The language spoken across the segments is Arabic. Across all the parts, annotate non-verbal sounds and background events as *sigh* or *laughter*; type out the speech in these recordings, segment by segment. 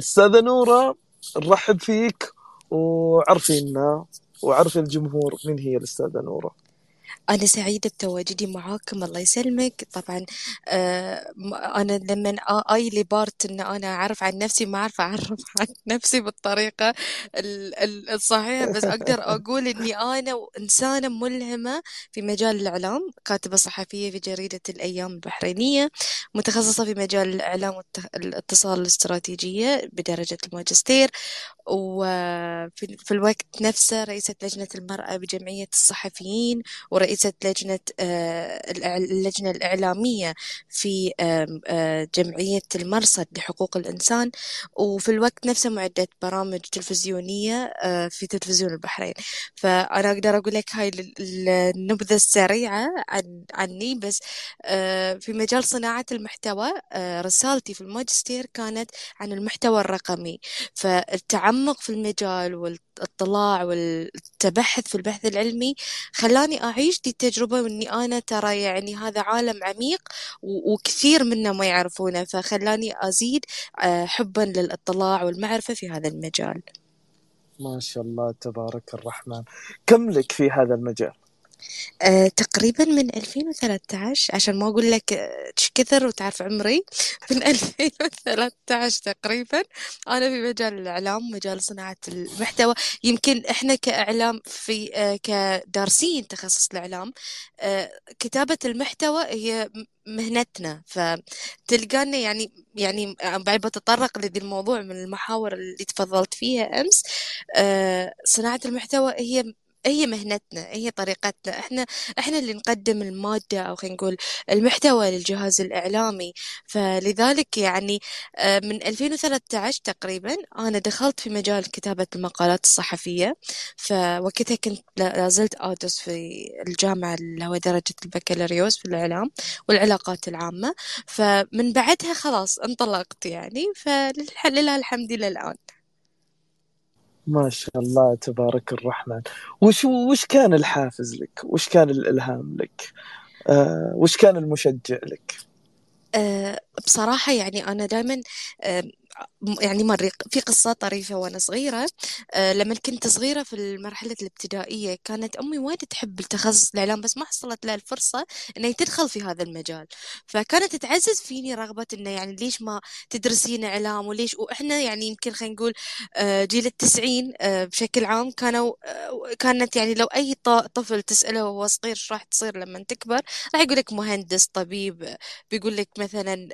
أستاذة نورة نرحب فيك وعرفينا وعرفي الجمهور من هي الأستاذة نورة. أنا سعيدة بتواجدي معاكم الله يسلمك. طبعا آه أنا لما آي لي بارت إن أنا أعرف عن نفسي ما أعرف *laughs* أعرف عن نفسي بالطريقة الصحيحة. بس أقدر *laughs* أقول إني أنا إنسانة ملهمة في مجال الإعلام كاتبة صحفية في جريدة الأيام البحرينية متخصصة في مجال الإعلام والاتصال الاستراتيجية بدرجة الماجستير. وفي الوقت نفسه رئيسة لجنة المرأة بجمعية الصحفيين ورئيسة لجنة آه، اللجنة الإعلامية في آه، جمعية المرصد لحقوق الإنسان وفي الوقت نفسه معدة برامج تلفزيونية آه، في تلفزيون البحرين. فأنا أقدر أقول لك هاي النبذة السريعة عن عني بس في مجال صناعة المحتوى رسالتي في الماجستير كانت عن المحتوى الرقمي. فالتعمق في المجال والاطلاع والتبحث في البحث العلمي خلاني أعيش دي التجربة وإني أنا ترى يعني هذا عالم عميق وكثير منا ما يعرفونه فخلاني أزيد آه، حبا للاطلاع والمعرفة في هذا المجال ما شاء الله تبارك الرحمن كم لك في هذا المجال؟ آه، تقريبا من 2013 عشان ما أقول لك إيش كثر وتعرف عمري. *laughs* من 2013 تقريبا. أنا في مجال الإعلام مجال صناعة المحتوى. يمكن إحنا كإعلام في آه، كدارسين تخصص الإعلام آه، كتابة المحتوى هي مهنتنا. فتلقانا يعني يعني بعد بتطرق لذي الموضوع من المحاور اللي تفضلت فيها أمس صناعة المحتوى هي هي مهنتنا هي طريقتنا. إحنا إحنا اللي نقدم المادة أو خلينا نقول المحتوى للجهاز الإعلامي. فلذلك يعني آه، من 2013 تقريبا أنا دخلت في مجال كتابة المقالات الصحفية. فوقتها كنت لازلت أدرس في الجامعة اللي هو درجة البكالوريوس في الإعلام والعلاقات العامة. فمن بعدها خلاص انطلقت يعني. فلله الحمد لله الآن. ما شاء الله تبارك الرحمن. وش وش كان الحافز لك؟ وش كان الإلهام لك؟ آه وش كان المشجع لك؟ أه بصراحة يعني أنا دائما أه يعني مري في قصة طريفة وأنا صغيرة. أه لما كنت صغيرة في المرحلة الابتدائية كانت أمي وايد تحب التخصص الإعلام بس ما حصلت لها الفرصة إنها تدخل في هذا المجال. فكانت تعزز فيني رغبة إنه يعني ليش ما تدرسين إعلام وليش وإحنا يعني يمكن خلينا نقول أه جيل التسعين أه بشكل عام كانوا كانت يعني لو أي طفل تسأله وهو صغير شو راح تصير لما تكبر راح يقول لك مهندس طبيب بيقول لك مثلا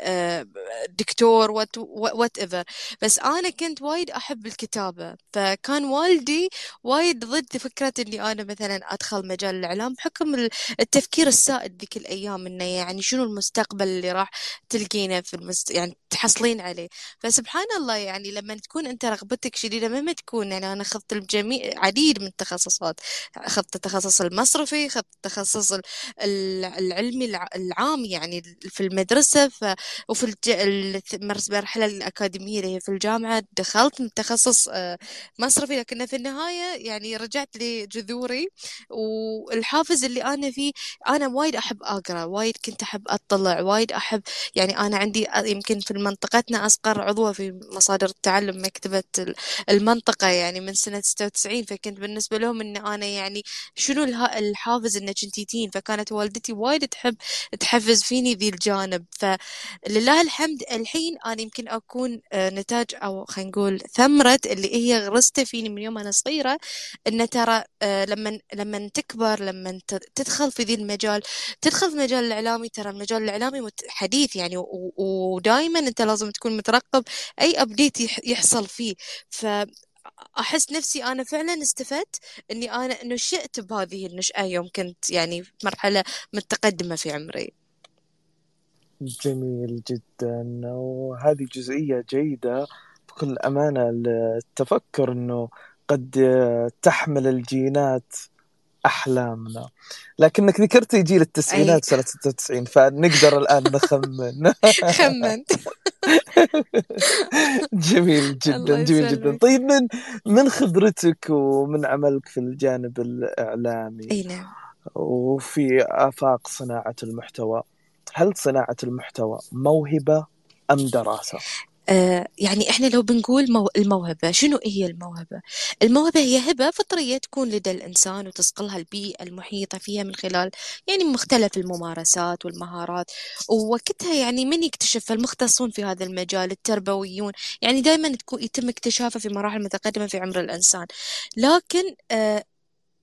دكتور what whatever بس أنا كنت وايد أحب الكتابة فكان والدي وايد ضد فكرة إني أنا مثلا أدخل مجال الإعلام بحكم التفكير السائد ذيك الأيام إنه يعني شنو المستقبل اللي راح تلقينه في المست... يعني تحصلين عليه. فسبحان الله يعني لما تكون أنت رغبتك شديدة مهما تكون يعني أنا أخذت الجميع عديد من التخصصات. أخذت التخصص المصرفي أخذت التخصص العلمي العام يعني في المدرسة ف... وفي المرحله الأكاديمية اللي هي في الجامعة دخلت تخصص آه، مصرفي لكن في النهاية يعني رجعت لجذوري. والحافز اللي أنا فيه أنا وايد أحب أقرأ وايد كنت أحب أطلع وايد أحب يعني أنا عندي يمكن في منطقتنا أصغر عضوة في مصادر التعلم مكتبة المنطقة يعني من سنة 96 فكنت بالنسبة لهم إن أنا يعني شنو الحافز إنك تين فكانت والدتي وايد تحب تحفز فيني ذي الجانب. فلله الحمد الحين أنا يمكن أكون آه، نتاج أو خلينا نقول ثمرة اللي هي غرسته فيني من يوم أنا صغيرة إن ترى آه، لما لما تكبر لما تدخل في ذي المجال تدخل في مجال الإعلامي ترى المجال الإعلامي حديث يعني ودائما أنت لازم تكون مترقب أي أبديت يحصل فيه. ف أحس نفسي أنا فعلا استفدت إني أنا نشأت بهذه النشأة يوم كنت يعني في مرحلة متقدمة في عمري. جميل جدا. وهذه جزئية جيدة. بكل أمانة التفكر أنه قد تحمل الجينات أحلامنا. لكنك ذكرتي جيل التسعينات سنة 96 فنقدر الآن نخمن. خمنت *laughs* جميل جدا جميل جدا. طيب من من خبرتك ومن عملك في الجانب الإعلامي؟ أي نعم. وفي آفاق صناعة المحتوى؟ هل صناعة المحتوى موهبة أم دراسة؟ آه يعني إحنا لو بنقول مو الموهبة شنو هي الموهبة؟ الموهبة هي هبة فطرية تكون لدى الإنسان وتصقلها البيئة المحيطة فيها من خلال يعني مختلف الممارسات والمهارات ووقتها يعني من يكتشف المختصون في هذا المجال التربويون يعني دائما تكون يتم اكتشافه في مراحل متقدمة في عمر الإنسان لكن آه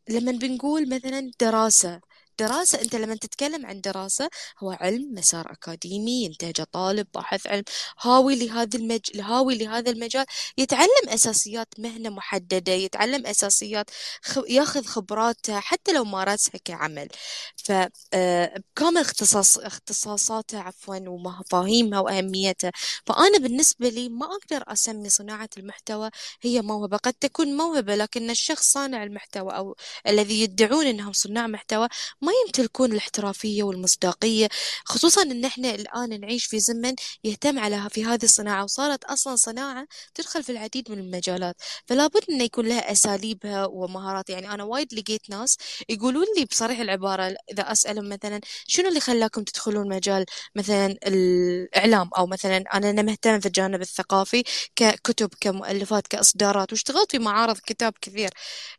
لما بنقول مثلا دراسة دراسة. أنت لما تتكلم عن دراسة هو علم مسار أكاديمي ينتهجه طالب باحث علم هاوي لهذا المج... هاوي لهذا المجال. يتعلم أساسيات مهنة محددة يتعلم أساسيات خ... ياخذ خبراته حتى لو مارسها كعمل. فبكامل آه، اختصاص اختصاصاته عفوا ومفاهيمها وأهميتها. فأنا بالنسبة لي ما أقدر أسمي صناعة المحتوى هي موهبة. قد تكون موهبة لكن الشخص صانع المحتوى أو الذي يدعون أنهم صناع محتوى ما يمتلكون الاحترافية والمصداقية خصوصا إن إحنا الآن نعيش في زمن يهتم على في هذه الصناعة وصارت أصلا صناعة تدخل في العديد من المجالات فلا بد انه يكون لها أساليبها ومهارات. يعني أنا وايد لقيت ناس يقولون لي بصريح العبارة إذا أسألهم مثلا شنو اللي خلاكم تدخلون مجال مثلا الإعلام؟ أو مثلا أنا مهتم في الجانب الثقافي ككتب كمؤلفات كإصدارات واشتغلت في معارض كتاب كثير.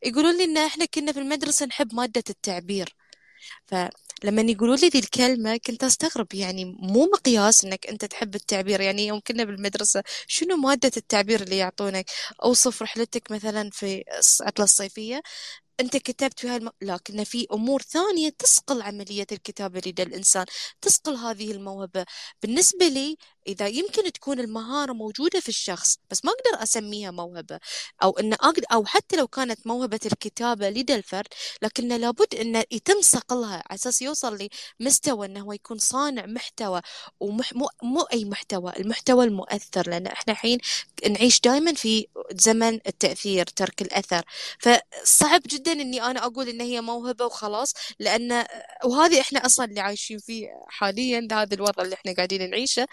يقولون لي إن إحنا كنا في المدرسة نحب مادة التعبير. فلما يقولوا لي ذي الكلمة كنت أستغرب يعني مو مقياس إنك أنت تحب التعبير. يعني يوم كنا بالمدرسة شنو مادة التعبير اللي يعطونك؟ أوصف رحلتك مثلا في العطلة الصيفية أنت كتبت في هالم... لكن في أمور ثانية تسقل عملية الكتابة لدى الإنسان تسقل هذه الموهبة. بالنسبة لي إذا يمكن تكون المهارة موجودة في الشخص بس ما أقدر أسميها موهبة أو إن أقدر أو حتى لو كانت موهبة الكتابة لدى الفرد لكن لابد إنه يتم صقلها على أساس يوصل لمستوى إنه هو يكون صانع محتوى ومح مو, مو أي محتوى المحتوى المؤثر لأن إحنا الحين نعيش دائما في زمن التأثير ترك الأثر. فصعب جدا إني أنا أقول إن هي موهبة وخلاص لأن وهذه إحنا أصلا اللي عايشين فيه حاليا هذا الوضع اللي إحنا قاعدين نعيشه.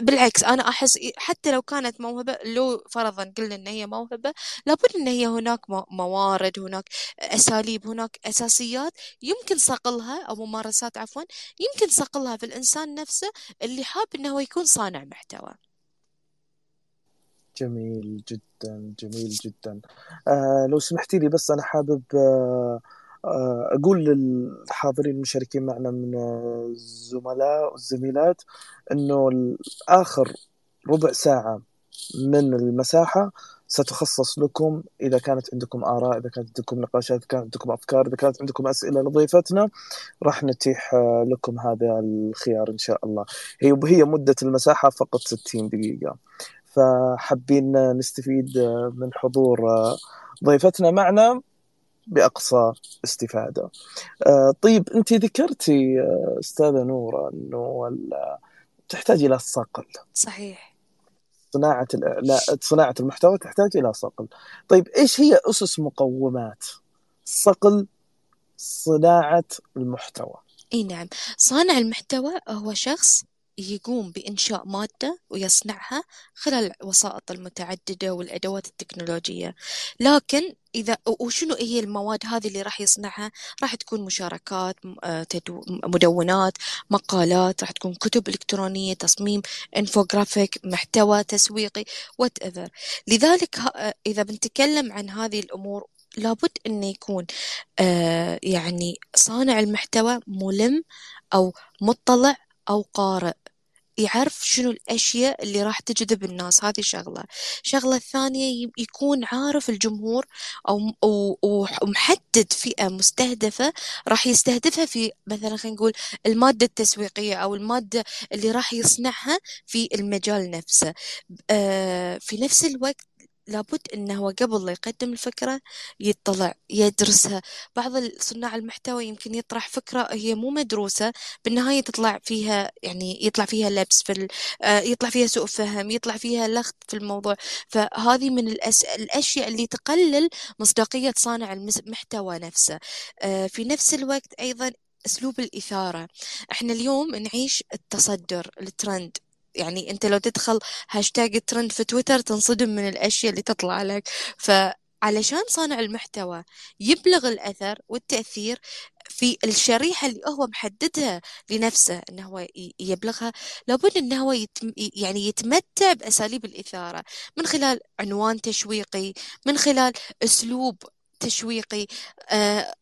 بالعكس أنا أحس حتى لو كانت موهبة لو فرضا قلنا إن هي موهبة لابد إن هي هناك موارد هناك أساليب هناك أساسيات يمكن صقلها أو ممارسات عفوا يمكن صقلها في الإنسان نفسه اللي حاب إنه يكون صانع محتوى. جميل جدا جميل جدا. آه لو سمحتي لي بس أنا حابب آه آه، أقول للحاضرين المشاركين معنا من الزملاء والزميلات أنه آخر ربع ساعة من المساحة ستخصص لكم إذا كانت عندكم آراء إذا كانت عندكم نقاشات إذا كانت عندكم أفكار إذا كانت عندكم أسئلة لضيفتنا راح نتيح لكم هذا الخيار إن شاء الله. هي هي مدة المساحة فقط 60 دقيقة. فحابين نستفيد من حضور ضيفتنا معنا. بأقصى استفادة. آه، طيب أنت ذكرتي آه، أستاذة نورة إنه تحتاج إلى الصقل. صحيح. صناعة الإعلاء صناعة المحتوى تحتاج إلى صقل. طيب إيش هي أسس مقومات صقل صناعة المحتوى؟ إي نعم، صانع المحتوى هو شخص يقوم بإنشاء مادة ويصنعها خلال الوسائط المتعددة والأدوات التكنولوجية. لكن إذا وشنو هي المواد هذه اللي راح يصنعها؟ راح تكون مشاركات آه، مدونات مقالات راح تكون كتب إلكترونية تصميم إنفوغرافيك محتوى تسويقي وات لذلك آه، إذا بنتكلم عن هذه الأمور لابد أن يكون آه، يعني صانع المحتوى ملم أو مطلع أو قارئ يعرف شنو الأشياء اللي راح تجذب الناس. هذه شغلة. شغلة الثانية يكون عارف الجمهور أو ومحدد فئة مستهدفة راح يستهدفها في مثلا خلينا نقول المادة التسويقية أو المادة اللي راح يصنعها في المجال نفسه. آه، في نفس الوقت لابد إنه هو قبل لا يقدم الفكرة يطلع يدرسها. بعض صناع المحتوى يمكن يطرح فكرة هي مو مدروسة بالنهاية تطلع فيها يعني يطلع فيها لبس في آه، يطلع فيها سوء فهم يطلع فيها لغط في الموضوع. فهذه من الأس... الأشياء اللي تقلل مصداقية صانع المحتوى نفسه. آه، في نفس الوقت أيضا أسلوب الإثارة. إحنا اليوم نعيش التصدر الترند. يعني أنت لو تدخل هاشتاج ترند في تويتر تنصدم من الأشياء اللي تطلع لك. فعلشان صانع المحتوى يبلغ الأثر والتأثير في الشريحة اللي هو محددها لنفسه انه هو يبلغها لابد انه هو يتم يعني يتمتع بأساليب الإثارة من خلال عنوان تشويقي من خلال أسلوب تشويقي آه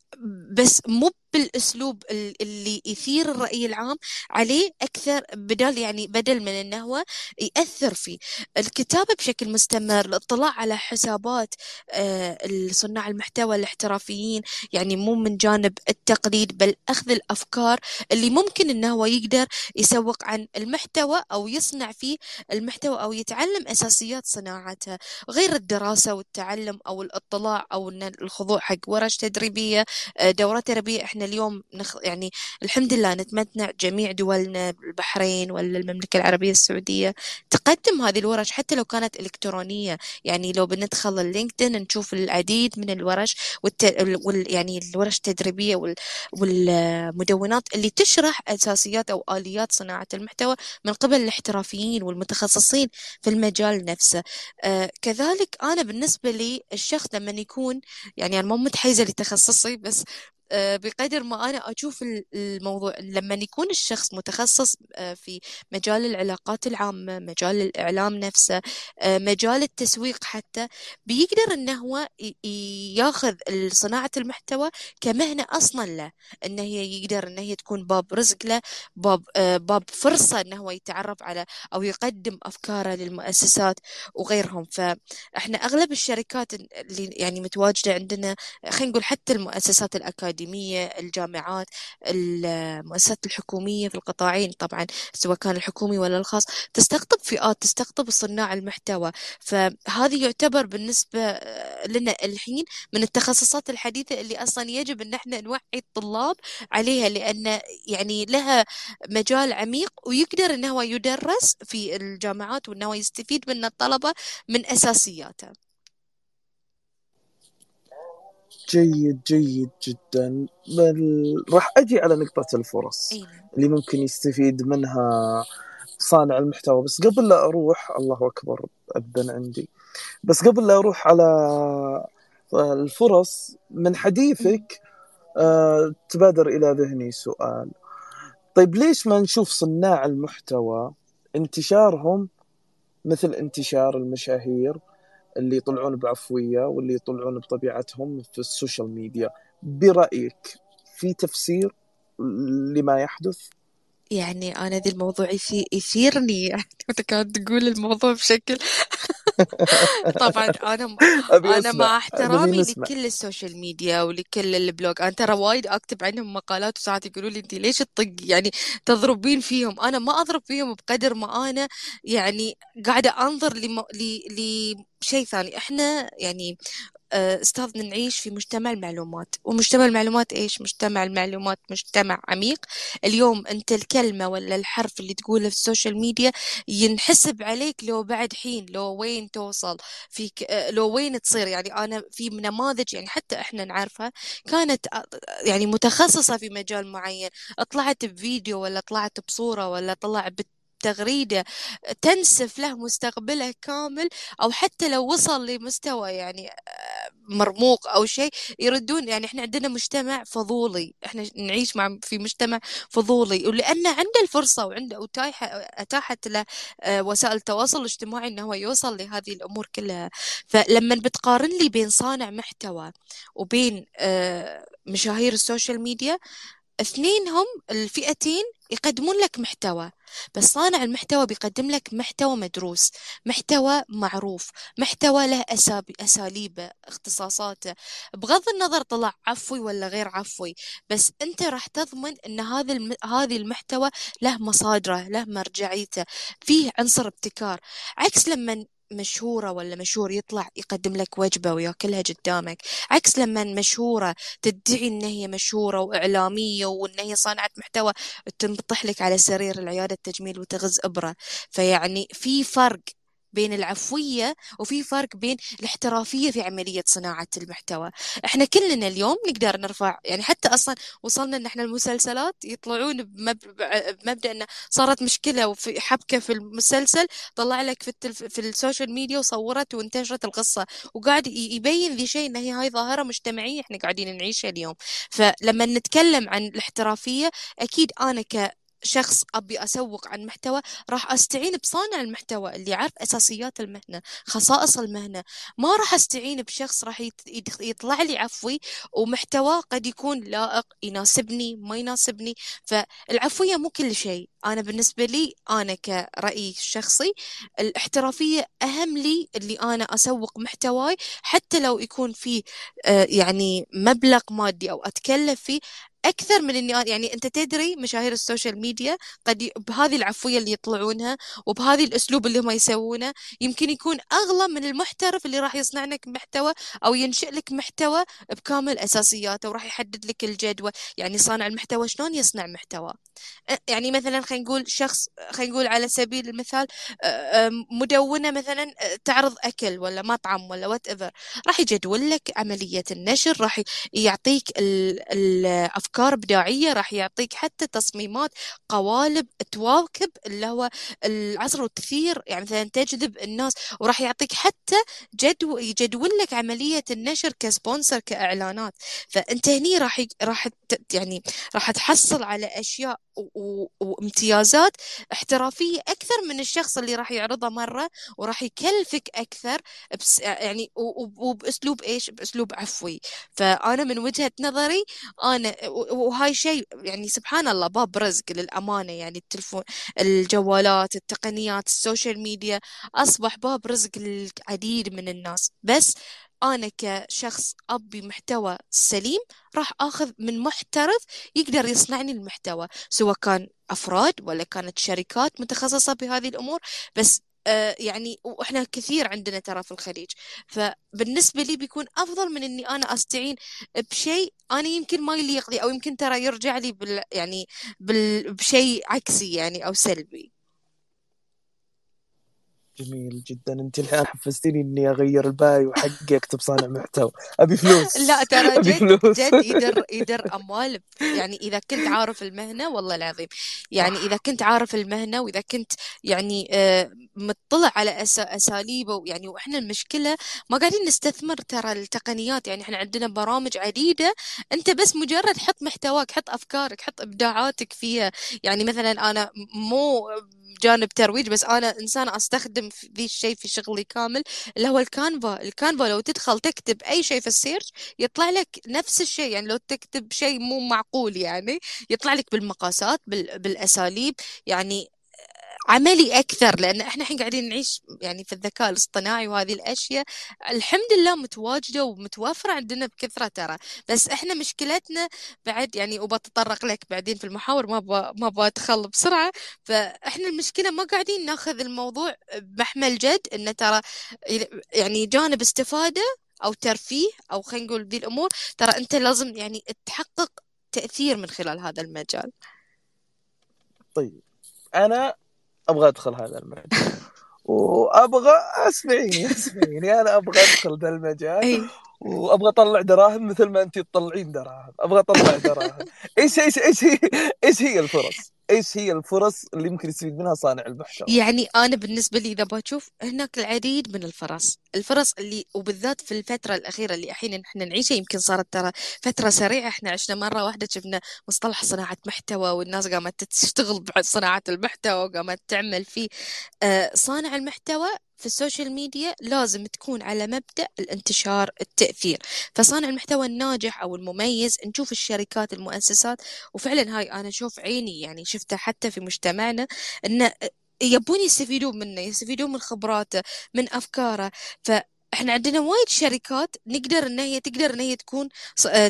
بس مو بالأسلوب اللي يثير الرأي العام عليه أكثر بدل يعني بدل من إنه هو يأثر فيه. الكتابة بشكل مستمر الاطلاع على حسابات آه، صناع المحتوى الاحترافيين يعني مو من جانب التقليد بل أخذ الأفكار اللي ممكن إنه هو يقدر يسوق عن المحتوى أو يصنع فيه المحتوى أو يتعلم أساسيات صناعتها. غير الدراسة والتعلم أو الإطلاع أو الخضوع حق ورش تدريبية آه، دورات تربية إحنا اليوم نخ... يعني الحمد لله نتمتع جميع دولنا البحرين ولا المملكة العربية السعودية تقدم هذه الورش حتى لو كانت إلكترونية. يعني لو بندخل اللينكدين نشوف العديد من الورش والت... وال... يعني الورش التدريبية وال... والمدونات اللي تشرح أساسيات أو آليات صناعة المحتوى من قبل الاحترافيين والمتخصصين في المجال نفسه. آه كذلك أنا بالنسبة لي الشخص لما يكون يعني أنا مو متحيزة لتخصصي بس بقدر ما أنا أشوف الموضوع لما يكون الشخص متخصص آه، في مجال العلاقات العامة مجال الإعلام نفسه آه، مجال التسويق حتى بيقدر أنه هو ياخذ صناعة المحتوى كمهنة أصلا له. أنه هي يقدر أنه هي تكون باب رزق له باب, باب فرصة أنه هو يتعرف على أو يقدم أفكاره للمؤسسات وغيرهم. فإحنا أغلب الشركات اللي يعني متواجدة عندنا خلينا نقول حتى المؤسسات الأكاديمية الأكاديمية الجامعات المؤسسات الحكومية في القطاعين طبعا سواء كان الحكومي ولا الخاص تستقطب فئات تستقطب صناع المحتوى. فهذه يعتبر بالنسبة لنا الحين من التخصصات الحديثة اللي أصلا يجب أن إحنا نوعي الطلاب عليها لأن يعني لها مجال عميق ويقدر أنه يدرس في الجامعات وأنه يستفيد من الطلبة من أساسياته جيد جيد جدا. بل راح أجي على نقطة الفرص أيه. اللي ممكن يستفيد منها صانع المحتوى. بس قبل لا أروح الله أكبر اذن عندي. بس قبل لا أروح على الفرص من حديثك آه تبادر إلى ذهني سؤال. طيب ليش ما نشوف صناع المحتوى انتشارهم مثل انتشار المشاهير اللي يطلعون بعفوية واللي يطلعون بطبيعتهم في ال social media. برأيك في تفسير لما يحدث؟ يعني أنا ذي الموضوع يثيرني. *laughs* يعني كانت تقول الموضوع بشكل *laughs* طبعا أنا *laughs* أنا مع احترامي لكل ال social media ولكل ال bloggers أنا ترى وايد أكتب عنهم مقالات وساعات يقولوا لي أنت ليش تطق؟ يعني تضربين فيهم. أنا ما أضرب فيهم بقدر ما أنا يعني قاعدة أنظر لشيء ثاني إحنا يعني آه، أستاذ نعيش في مجتمع المعلومات. ومجتمع المعلومات إيش؟ مجتمع المعلومات مجتمع عميق. اليوم أنت الكلمة ولا الحرف اللي تقوله في ال social media ينحسب عليك لو بعد حين لو وين توصل فيك آه، لو وين تصير. يعني أنا في نماذج يعني حتى إحنا نعرفها كانت آه، يعني متخصصة في مجال معين. طلعت بفيديو ولا طلعت بصورة ولا طلع تغريدة تنسف له مستقبله كامل أو حتى لو وصل لمستوى يعني آه، مرموق أو شيء يردون يعني إحنا عندنا مجتمع فضولي إحنا نعيش مع في مجتمع فضولي. ولأن عنده الفرصة وعنده أتاحة أتاحت له آه، وسائل التواصل الاجتماعي إنه هو يوصل لهذه الأمور كلها. فلما بتقارن لي بين صانع محتوى وبين آه، مشاهير السوشيال ميديا اثنينهم الفئتين يقدمون لك محتوى بس صانع المحتوى بيقدم لك محتوى مدروس محتوى معروف محتوى له أساليبه اختصاصاته. بغض النظر طلع عفوي ولا غير عفوي بس أنت راح تضمن أن هذا الم... هذه المحتوى له مصادره له مرجعيته فيه عنصر ابتكار. عكس لما مشهورة ولا مشهور يطلع يقدم لك وجبة ويأكلها قدامك؟ عكس لما مشهورة تدعي إن هي مشهورة وإعلامية وإن هي صانعة محتوى تنبطح لك على سرير العيادة التجميل وتغز إبرة. فيعني في فرق بين العفوية وفي فرق بين الاحترافية في عملية صناعة المحتوى. إحنا كلنا اليوم نقدر نرفع يعني حتى أصلا وصلنا إن إحنا المسلسلات يطلعون بمبدأ انه صارت مشكلة وفي حبكة في المسلسل طلع لك في, التلف... في ال social media وصورت وانتشرت القصة وقاعد يبين ذي شيء إن هي هاي ظاهرة مجتمعية إحنا قاعدين نعيشها اليوم. فلما نتكلم عن الاحترافية أكيد أنا ك شخص أبي أسوق عن محتوى راح أستعين بصانع المحتوى اللي يعرف أساسيات المهنة خصائص المهنة. ما راح أستعين بشخص راح يطلع لي عفوي ومحتوى قد يكون لائق يناسبني ما يناسبني. فالعفوية مو كل شيء. أنا بالنسبة لي أنا كرأي شخصي الاحترافية أهم لي اللي أنا أسوق محتواي حتى لو يكون فيه آه، يعني مبلغ مادي أو أتكلف فيه. أكثر من إني يعني أنت تدري مشاهير ال social media قد. بهذه العفوية اللي يطلعونها وبهذه الأسلوب اللي هم يسوونه يمكن يكون أغلى من المحترف اللي راح يصنع لك محتوى أو ينشئ لك محتوى بكامل أساسياته وراح يحدد لك الجدوى يعني صانع المحتوى شلون يصنع محتوى يعني مثلا خلينا نقول شخص خلينا نقول على سبيل المثال مدونة مثلا تعرض أكل ولا مطعم ولا وات ايفر راح يجدول لك عملية النشر راح يعطيك الأفكار إبداعية راح يعطيك حتى تصميمات قوالب تواكب اللي هو العصر والتثير يعني مثلا تجذب الناس وراح يعطيك حتى جدول يجدول لك عملية النشر كسبونسر كإعلانات. فأنت هني راح راح يعني راح تحصل على أشياء وامتيازات احترافية أكثر من الشخص اللي راح يعرضها مرة وراح يكلفك أكثر بس يعني وبأسلوب إيش؟ بأسلوب عفوي. فأنا من وجهة نظري أنا وهاي شيء يعني سبحان الله باب رزق للأمانة يعني التلفون الجوالات التقنيات ال social media أصبح باب رزق للعديد من الناس. بس أنا كشخص أبي محتوى سليم راح أخذ من محترف يقدر يصنعني المحتوى سواء كان أفراد ولا كانت شركات متخصصة بهذه الأمور. بس يعني وإحنا كثير عندنا ترى في الخليج. فبالنسبة لي بيكون أفضل من إني أنا أستعين بشيء أنا يمكن ما يليق لي أو يمكن ترى يرجع لي بال يعني بال بشيء عكسي يعني أو سلبي. جميل جدا. أنت الحين حفزتيني إني أغير البايو حقي أكتب صانع محتوى. أبي فلوس. لا ترى جد فلوس. جد يدر يدر أموال. يعني إذا كنت عارف المهنة والله العظيم. يعني إذا كنت عارف المهنة وإذا كنت يعني آه، مطلع على أساليبه يعني وإحنا المشكلة ما قاعدين نستثمر ترى التقنيات. يعني إحنا عندنا برامج عديدة. أنت بس مجرد حط محتواك حط أفكارك حط إبداعاتك فيها. يعني مثلا أنا مو جانب ترويج بس أنا إنسان أستخدم ذي الشيء في شغلي كامل اللي هو ال Canva. ال Canva لو تدخل تكتب أي شيء في ال search يطلع لك نفس الشيء يعني لو تكتب شيء مو معقول يعني يطلع لك بالمقاسات بالأساليب يعني عملي أكثر لأن إحنا الحين قاعدين نعيش يعني في الذكاء الاصطناعي وهذه الأشياء. الحمد لله متواجدة ومتوفره عندنا بكثرة ترى. بس إحنا مشكلتنا بعد يعني وبتطرق لك بعدين في المحاور ما ب... ما بدخل بسرعة. فإحنا المشكلة ما قاعدين ناخذ الموضوع بمحمل جد إنه ترى يعني جانب استفادة أو ترفيه أو خلينا نقول ذي الأمور ترى أنت لازم يعني تحقق تأثير من خلال هذا المجال. طيب أنا أبغى أدخل هذا المجال. وابغى أسمعيني أسمعيني أنا أبغى أدخل ذا المجال. وأبغى أطلع دراهم مثل ما انت تطلعين دراهم. أبغى أطلع دراهم. *laughs* إيش إيش إيش هي إيش هي الفرص؟ إيش هي الفرص اللي ممكن يستفيد منها صانع المحتوى يعني أنا بالنسبة لي إذا بشوف هناك العديد من الفرص. الفرص اللي وبالذات في الفترة الأخيرة اللي الحين إحنا نعيشها يمكن صارت ترى فترة سريعة. إحنا عشنا مرة واحدة شفنا مصطلح صناعة محتوى والناس قامت تشتغل *laughs* بصناعة المحتوى وقامت تعمل فيه آه صانع المحتوى في ال social media لازم تكون على مبدأ الانتشار التأثير. فصانع المحتوى الناجح أو المميز نشوف الشركات المؤسسات. وفعلا هاي أنا أشوف عيني يعني شفتها حتى في مجتمعنا أن يبون يستفيدون منه يستفيدون من خبراته من أفكاره. ف إحنا عندنا وايد شركات نقدر إن هي تقدر إن هي تكون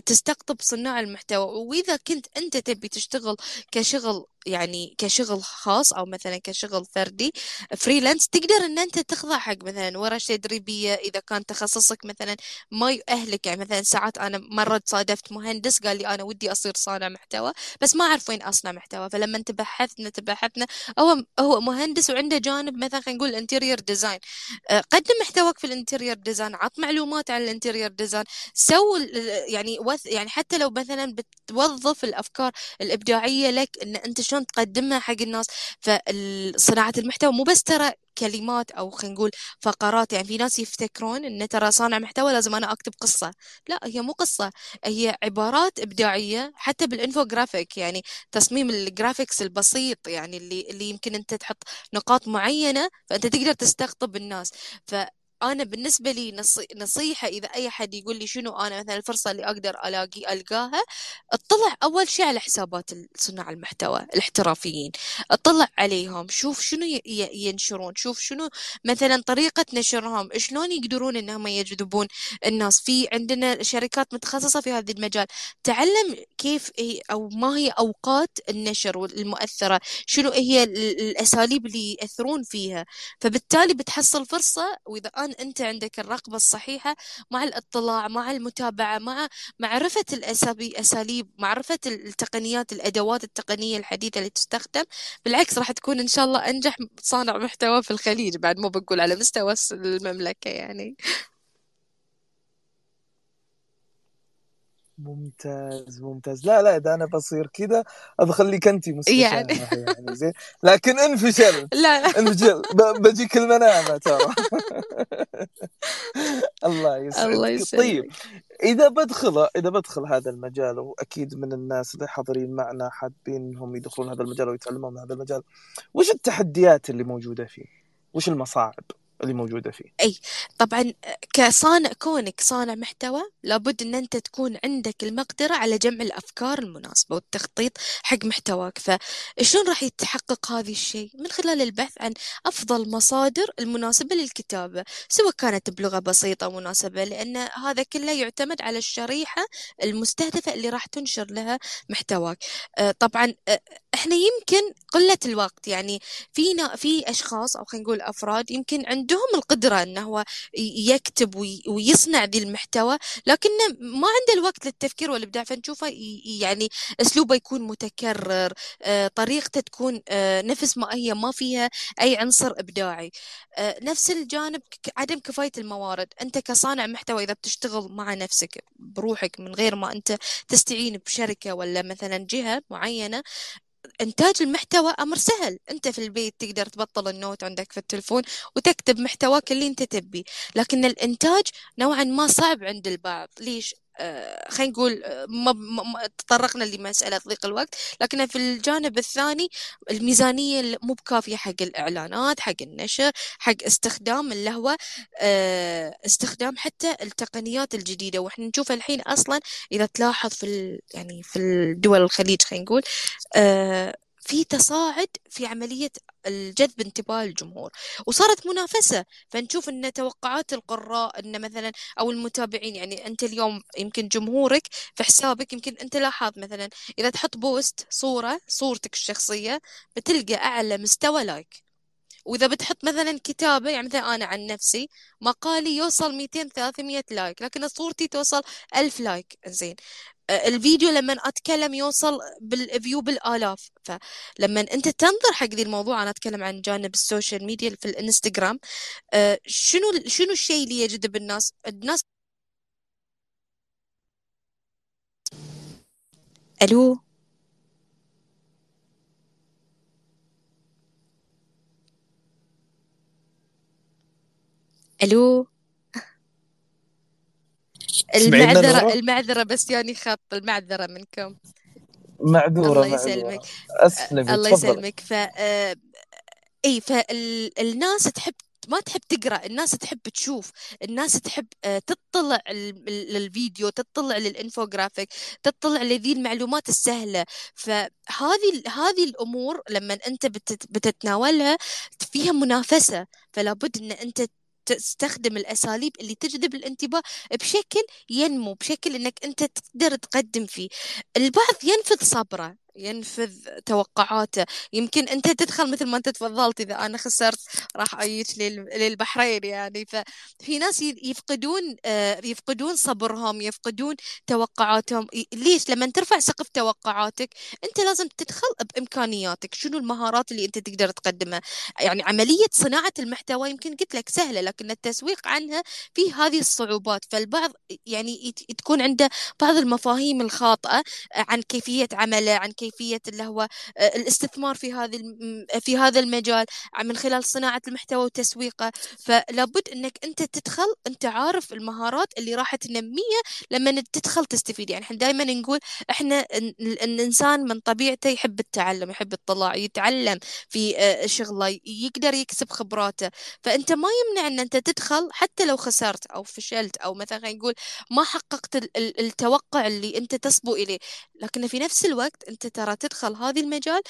تستقطب صناع المحتوى. وإذا كنت أنت تبي تشتغل كشغل يعني كشغل خاص أو مثلا كشغل فردي freelance تقدر إن أنت تخضع حق مثلا ورش تدريبيه إذا كان تخصصك مثلا ما يؤهلك يعني مثلا ساعات أنا مرة صادفت مهندس قال لي أنا ودي أصير صانع محتوى بس ما أعرف وين أصنع محتوى. فلما تبحثنا تبحثنا هو هو مهندس وعنده جانب مثلا خلينا نقول interior design قدم محتواك في ال interior design عط معلومات عن ال interior design so يعني يعني حتى لو مثلا بتوظف الأفكار الإبداعية لك إن أنت شلون تقدمها حق الناس. فصناعة المحتوى مو بس ترى كلمات أو خلينا نقول فقرات يعني في ناس يفتكرون إن ترى صانع محتوى لازم أنا أكتب قصة. لا هي مو قصة هي عبارات إبداعية حتى بالانفوجرافيك يعني تصميم ال graphics البسيط يعني اللي اللي يمكن أنت تحط نقاط معينة فأنت تقدر تستقطب الناس. ف أنا بالنسبة لي نصيحة إذا أي حد يقول لي شنو أنا مثلا الفرصة اللي أقدر الاقي ألقاها اطلع أول شيء على حسابات صناع المحتوى الاحترافيين. اطلع عليهم شوف شنو ينشرون شوف شنو مثلا طريقة نشرهم شلون يقدرون إنهم يجذبون الناس. في عندنا شركات متخصصة في هذا المجال. تعلم كيف هي أو ما هي أوقات النشر المؤثره شنو هي الأساليب اللي يأثرون فيها. فبالتالي بتحصل فرصة وإذا الآن أنت عندك الرغبة الصحيحة مع الاطلاع مع المتابعة مع معرفة الأساليب معرفة التقنيات الأدوات التقنية الحديثة اللي تستخدم. بالعكس راح تكون إن شاء الله أنجح صانع محتوى في الخليج بعد مو بقول على مستوى المملكة يعني. ممتاز ممتاز. لا لا اذا أنا بصير كذا بخليك انت مستشارة يعني. يعني زين. لكن ان فشلت *laughs* لا. ان فشلت بجيك المنامة ترى. *laughs* الله الله يسعدك. طيب إذا بدخل إذا بدخل هذا المجال وأكيد من الناس اللي حاضرين معنا حابين انهم يدخلون هذا المجال ويتعلمون من هذا المجال وش التحديات اللي موجودة فيه؟ وش المصاعب؟ اللي موجودة فيه. أي طبعا كصانع كونك صانع محتوى لابد أن أنت تكون عندك المقدرة على جمع الأفكار المناسبة والتخطيط حق محتواك. فشلون راح يتحقق هذا الشيء؟ من خلال البحث عن أفضل مصادر المناسبة للكتابة سواء كانت بلغة بسيطة مناسبة لأن هذا كله يعتمد على الشريحة المستهدفة اللي راح تنشر لها محتواك. طبعا إحنا يمكن قلة الوقت يعني فينا في أشخاص أو خلينا نقول أفراد يمكن عندهم القدرة إنه هو يكتب ويصنع ذي المحتوى لكنه ما عنده الوقت للتفكير والإبداع. فنشوفه يعني أسلوبه يكون متكرر طريقته تكون نفس ما هي ما فيها أي عنصر إبداعي. نفس الجانب عدم كفاية الموارد. أنت كصانع محتوى إذا بتشتغل مع نفسك بروحك من غير ما أنت تستعين بشركة ولا مثلا جهة معينة إنتاج المحتوى أمر سهل. أنت في البيت تقدر تبطل النوت عندك في التلفون وتكتب محتواك اللي أنت تبي لكن الإنتاج نوعا ما صعب عند البعض. ليش؟ آه، خلينا نقول آه، ما تطرقنا لمسألة ضيق الوقت. لكن في الجانب الثاني الميزانية مو بكافية حق الإعلانات حق النشر حق استخدام اللي هو آه، استخدام حتى التقنيات الجديدة. وإحنا نشوف الحين أصلا إذا تلاحظ في يعني في الدول الخليج خلينا نقول في تصاعد في عملية الجذب انتباه الجمهور وصارت منافسة. فنشوف أن توقعات القراء أن مثلا أو المتابعين يعني أنت اليوم يمكن جمهورك في حسابك يمكن أنت لاحظ مثلا إذا تحط post صورة صورتك الشخصية بتلقى أعلى مستوى like وإذا بتحط مثلا كتابة يعني مثلا أنا عن نفسي مقالي يوصل 200 300 like لكن صورتي توصل 1000 like زين الفيديو لما أتكلم يوصل بال view بالآلاف. فلما أنت تنظر حق ذي الموضوع أنا أتكلم عن جانب ال social media في الإنستغرام آه، شنو شنو الشيء اللي يجذب الناس؟ الناس ألو؟ ألو؟ المعذرة المعذرة بس يعني خط المعذرة منكم. معذورة الله يسلمك. اسلمي الله يسلمك. ف آه، إي فالناس تحب ما تحب تقرأ الناس تحب تشوف الناس تحب آه، تطلع للفيديو تطلع للانفوجرافيك تطلع لذي المعلومات السهلة. فهذه هذه الأمور لما أنت بتتناولها فيها منافسة. فلا بد إن أنت تستخدم الأساليب اللي تجذب الانتباه بشكل ينمو بشكل أنك أنت تقدر تقدم فيه. البعض ينفذ صبره. ينفذ توقعاته. يمكن أنت تدخل مثل ما أنت تفضلت إذا أنا خسرت راح أعيش للبحرين يعني. ففي ناس يفقدون آه، يفقدون صبرهم يفقدون توقعاتهم. ليش؟ لما ترفع سقف توقعاتك أنت لازم تدخل بإمكانياتك. شنو المهارات اللي أنت تقدر تقدمها؟ يعني عملية صناعة المحتوى يمكن قلت لك سهلة لكن التسويق عنها في هذه الصعوبات. فالبعض يعني تكون عنده بعض المفاهيم الخاطئة عن كيفية عمله عن كيفية كيفية اللي هو آه، الاستثمار في هذا في هذا المجال من خلال صناعة المحتوى وتسويقه. فلابد إنك أنت تدخل أنت عارف المهارات اللي راح تنميها لما تدخل تستفيد. يعني إحنا دائما نقول إحنا الإنسان من طبيعته يحب التعلم يحب الاطلاع يتعلم في آه، شغله يقدر يكسب خبراته. فأنت ما يمنع إن أنت تدخل حتى لو خسرت أو فشلت أو مثلا نقول ما حققت التوقع اللي أنت تصبو إليه. لكن في نفس الوقت أنت ترى تدخل هذا المجال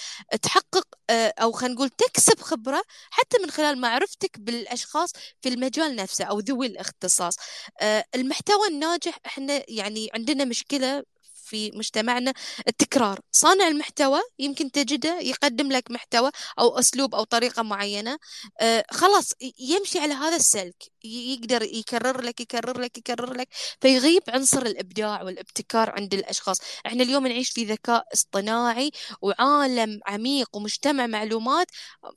تحقق آه، أو خلينا نقول تكسب خبرة حتى من خلال معرفتك بالأشخاص في المجال نفسه أو ذوي الاختصاص. آه، المحتوى الناجح إحنا يعني عندنا مشكلة في مجتمعنا التكرار. صانع المحتوى يمكن تجده يقدم لك محتوى أو أسلوب أو طريقة معينة آه خلاص يمشي على هذا السلك. يقدر يكرر لك يكرر لك يكرر لك فيغيب عنصر الإبداع والابتكار عند الأشخاص. إحنا اليوم نعيش في ذكاء اصطناعي وعالم عميق ومجتمع معلومات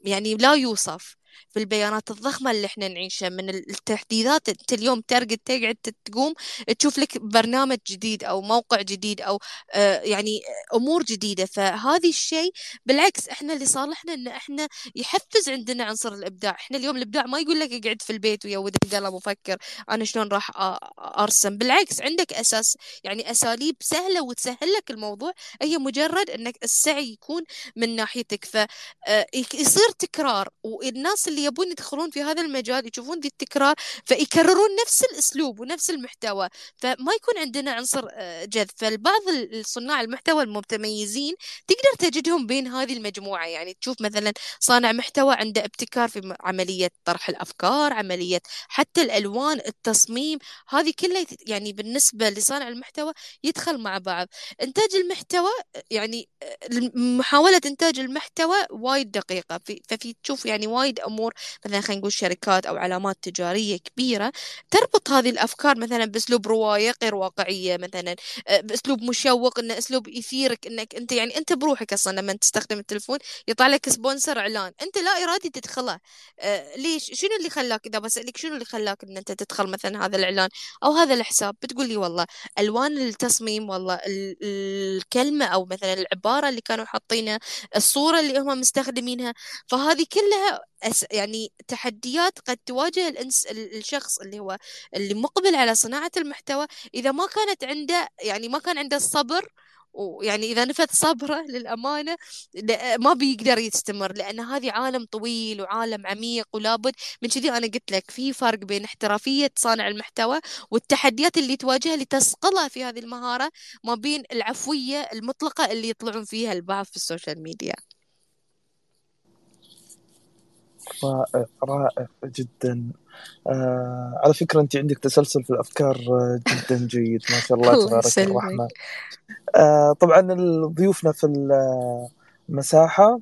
يعني لا يوصف. في البيانات الضخمة اللي إحنا نعيشها من التحديثات أنت اليوم تارجت تقعد تقوم تشوف لك برنامج جديد أو موقع جديد أو آه يعني أمور جديدة. فهذه الشيء بالعكس إحنا اللي صالحنا إن إحنا يحفز عندنا عنصر الإبداع. إحنا اليوم الإبداع ما يقول لك اقعد في البيت ويود القلم وفكر أنا شلون راح أرسم. بالعكس عندك أساس يعني أساليب سهلة وتسهل لك الموضوع. هي مجرد إنك السعي يكون من ناحيتك. فيصير آه، تكرار. والناس الناس اللي يبون يدخلون في هذا المجال يشوفون دي التكرار فيكررون نفس الأسلوب ونفس المحتوى. فما يكون عندنا عنصر آه، جذب. فالبعض الصناع المحتوى المتميزين تقدر تجدهم بين هذه المجموعة. يعني تشوف مثلا صانع محتوى عنده ابتكار في عملية طرح الأفكار عملية حتى الألوان التصميم. هذه كلها يعني بالنسبة لصانع المحتوى يدخل مع بعض. إنتاج المحتوى يعني آه، محاولة إنتاج المحتوى وايد دقيقة. ففي تشوف يعني وايد امور مثلا خلينا نقول شركات أو علامات تجارية كبيرة تربط هذه الأفكار مثلا بأسلوب رواية غير واقعية مثلا آه، بأسلوب مشوق إنه أسلوب يثيرك إنك أنت يعني أنت بروحك أصلا لما تستخدم التلفون يطلع لك sponsor إعلان أنت لا إرادي تدخله. آه، ليش؟ شنو اللي خلاك؟ إذا بسألك شنو اللي خلاك إن أنت تدخل مثلا هذا الإعلان أو هذا الحساب؟ بتقول لي والله ألوان التصميم والله الكلمة أو مثلا العبارة اللي كانوا حاطينها الصورة اللي هم مستخدمينها فهذه كلها يعني تحديات قد تواجه الانس الشخص اللي هو اللي مقبل على صناعة المحتوى. إذا ما كانت عنده يعني ما كان عنده الصبر ويعني إذا نفذ صبره *laughs* للأمانة ما بيقدر يستمر لأن هذه عالم طويل وعالم عميق ولابد. من كذي أنا قلت لك في فرق بين احترافية صانع المحتوى والتحديات اللي تواجهها لتصقلها في هذه المهارة ما بين العفوية المطلقة اللي يطلعون فيها البعض في ال social media. رائع رائع جدا. آه على فكرة أنت عندك تسلسل في الأفكار آه، جدا جيد ما شاء الله *laughs* تبارك الرحمن. آه طبعا ضيوفنا في المساحة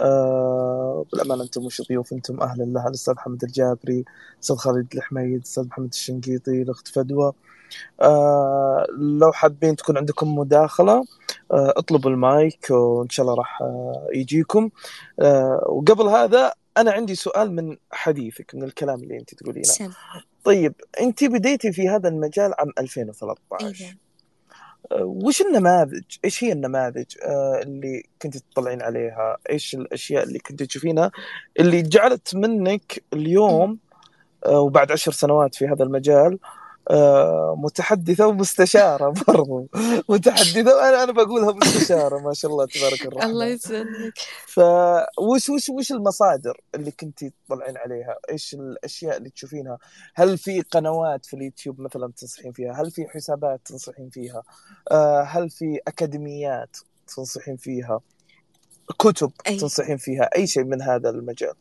آه بالأمانة أنتم مش ضيوف أنتم أهل الله الأستاذ محمد الجابري الأستاذ خالد الحميد الأستاذ محمد الشنقيطي الأخت فدوى. آه لو حابين تكون عندكم مداخلة آه اطلبوا المايك وإن شاء الله راح آه يجيكم. آه وقبل هذا أنا عندي سؤال من حديثك من الكلام اللي أنت تقولينه. طيب أنت بديتي في هذا المجال عام 2013 إيه. أه، وش النماذج؟ إيش هي النماذج أه، اللي كنت تطلعين عليها؟ إيش الأشياء اللي كنت تشوفينها اللي جعلت منك اليوم وبعد عشر سنوات في هذا المجال آه، متحدثة ومستشارة *laughs* برضو متحدثة وأنا أنا بقولها مستشارة ما شاء الله تبارك الرحمن الله يسلمك فوش وش وش المصادر اللي كنتي تطلعين عليها؟ إيش الأشياء اللي تشوفينها؟ هل في قنوات في اليوتيوب مثلا تنصحين فيها؟ هل في حسابات تنصحين فيها؟ آه، هل في أكاديميات تنصحين فيها؟ كتب أي. تنصحين فيها أي شيء من هذا المجال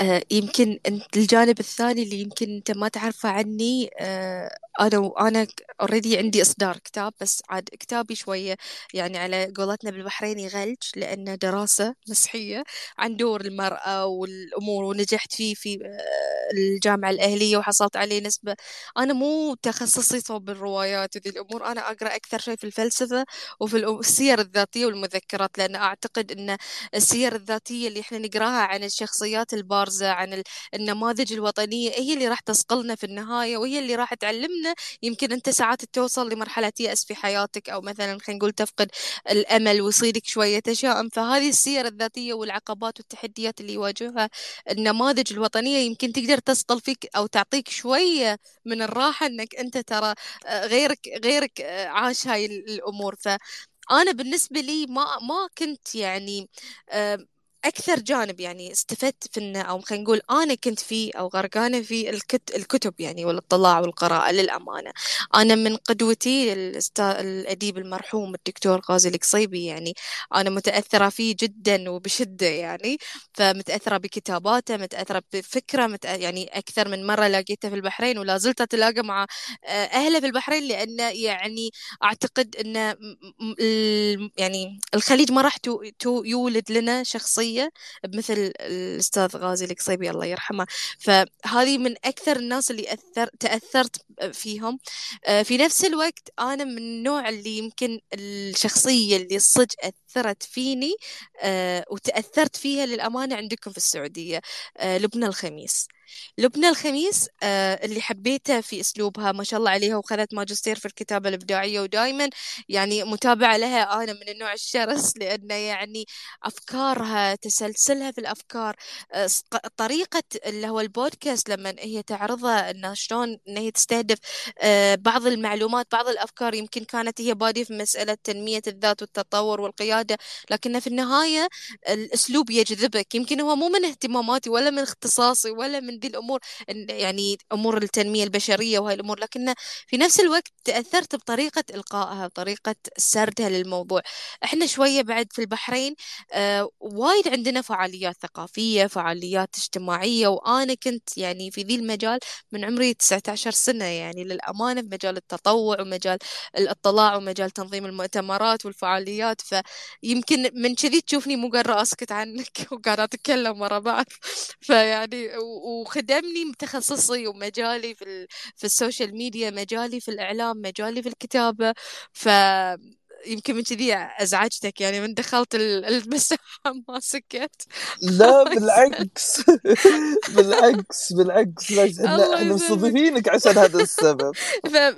آه يمكن أنت الجانب الثاني اللي يمكن أنت ما تعرفه عني آه أنا وأنا اوريدي عندي إصدار كتاب بس عاد كتابي شوية يعني على قولتنا بالبحريني غلج لأنه دراسة مسحيه عن دور المرأة والأمور ونجحت فيه في آه، الجامعة الأهلية وحصلت عليه نسبة. أنا مو تخصصي صوب الروايات وذي الأمور أنا أقرأ أكثر شيء في الفلسفة وفي السير الذاتية والمذكرات لأن أعتقد إن السير الذاتية اللي إحنا نقراها عن الشخصيات البارزة عن النماذج الوطنية هي اللي راح تصقلنا في النهاية وهي اللي راح تعلمنا يمكن أنت ساعات توصل لمرحلة يأس في حياتك أو مثلا خلينا نقول تفقد الأمل ويصيرك شوية تشاؤم. فهذه السير الذاتية والعقبات والتحديات اللي يواجهها النماذج الوطنية يمكن تقدر تسقل فيك أو تعطيك شوية من الراحة إنك أنت ترى آه، غيرك غيرك آه، عاش هاي الأمور. ف أنا بالنسبة لي ما ما كنت يعني أكثر جانب يعني استفدت فينه أو خلينا نقول أنا كنت فيه أو غرقانة في الكت الكتب يعني والاطلاع والقراءة للأمانة. أنا من قدوتي الأديب المرحوم الدكتور غازي القصيبي يعني أنا متأثرة فيه جدا وبشدة يعني فمتأثرة بكتاباته متأثرة بفكرة متأ... يعني أكثر من مرة لقيته في البحرين ولا زلت أتلاقى مع آه، أهله في البحرين لأنه يعني أعتقد أن يعني الخليج ما راح يولد لنا شخصية الشخصية بمثل الأستاذ غازي القصيبي الله يرحمه. فهذه من أكثر الناس اللي أثر تأثرت فيهم. آه، في نفس الوقت أنا من النوع اللي يمكن الشخصية اللي صدق أثرت فيني آه، وتأثرت فيها للأمانة عندكم في السعودية آه، لبنى الخميس. لبنى الخميس آه اللي حبيته في أسلوبها ما شاء الله عليها وخذت ماجستير في الكتابة الإبداعية ودائما يعني متابعة لها. أنا من النوع الشرس *laughs* لأنه يعني أفكارها تسلسلها في الأفكار. آه طريقة اللي هو البودكاست لما هي تعرضها انه شلون إن هي تستهدف آه بعض المعلومات بعض الأفكار يمكن كانت هي باديه في مسألة تنمية الذات والتطور والقيادة لكن في النهاية الأسلوب يجذبك. يمكن هو مو من اهتماماتي ولا من اختصاصي ولا من ذي الأمور يعني أمور التنمية البشرية وهاي الأمور لكن في نفس الوقت تأثرت بطريقة إلقائها بطريقه سردها للموضوع. إحنا شوية بعد في البحرين آه وايد عندنا فعاليات ثقافية فعاليات اجتماعية وأنا كنت يعني في ذي المجال من عمري 19 سنة يعني للأمانة في مجال التطوع ومجال الاطلاع ومجال تنظيم المؤتمرات والفعاليات. فيمكن من كذي تشوفني مو قادرة أسكت عنك *laughs* وقاعدة أتكلم ورا بعض. فيعني وخدمني تخصصي ومجالي في, في ال social media مجالي في الإعلام مجالي في الكتابة. ف يمكن من كذي أزعجتك يعني من دخلت *laughs* المساحة ما سكت. لا *laughs* *laughs* بالعكس. بالعكس بالعكس. إحنا إحنا مستضيفينك عشان هذا السبب.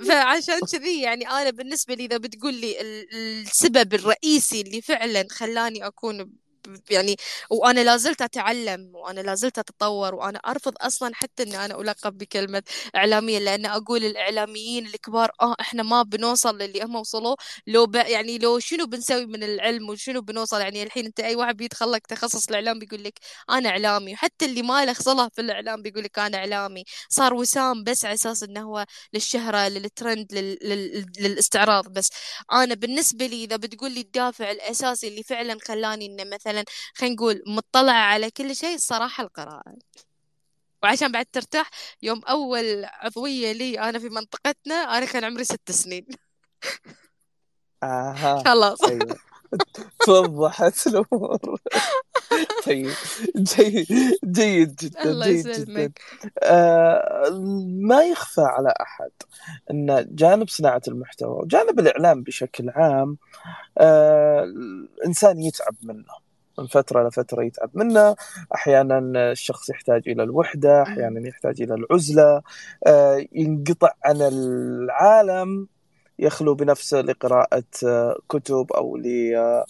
فعشان كذي يعني أنا بالنسبة لي إذا بتقول لي السبب الرئيسي اللي فعلا خلاني أكون يعني وأنا لازلت أتعلم وأنا لازلت أتطور وأنا أرفض أصلا حتى إني أنا ألقب بكلمة إعلامية لأن أقول الإعلاميين الكبار آه إحنا ما بنوصل للي هم وصلوا لو ب... يعني لو شنو بنسوي من العلم وشنو بنوصل؟ يعني الحين أنت أي واحد بيدخل لك تخصص الإعلام بيقول لك أنا إعلامي وحتى اللي ما له صلة في الإعلام بيقول لك أنا إعلامي. صار وسام بس على أساس إنه هو للشهرة للترند لل... لل... للاستعراض بس. أنا بالنسبة لي إذا بتقول لي الدافع الأساسي اللي فعلا خلاني انه مثلا مثلا خلينا نقول مطلعة على كل شيء الصراحة القراءة. وعشان بعد ترتاح يوم أول عضوية لي أنا في منطقتنا أنا كان عمري ست سنين. آها خلاص. أيوة. توضحت الأمور. طيب جيد جيد جدا الله جيد. جدا. آه ما يخفى على أحد أن جانب صناعة المحتوى وجانب الإعلام بشكل عام آه الإنسان يتعب منه. من فترة لفترة يتعب منه أحيانا الشخص يحتاج إلى الوحدة أحيانا يحتاج إلى العزلة آه، ينقطع عن العالم يخلو بنفسه لقراءة آه، كتب أو للنهوض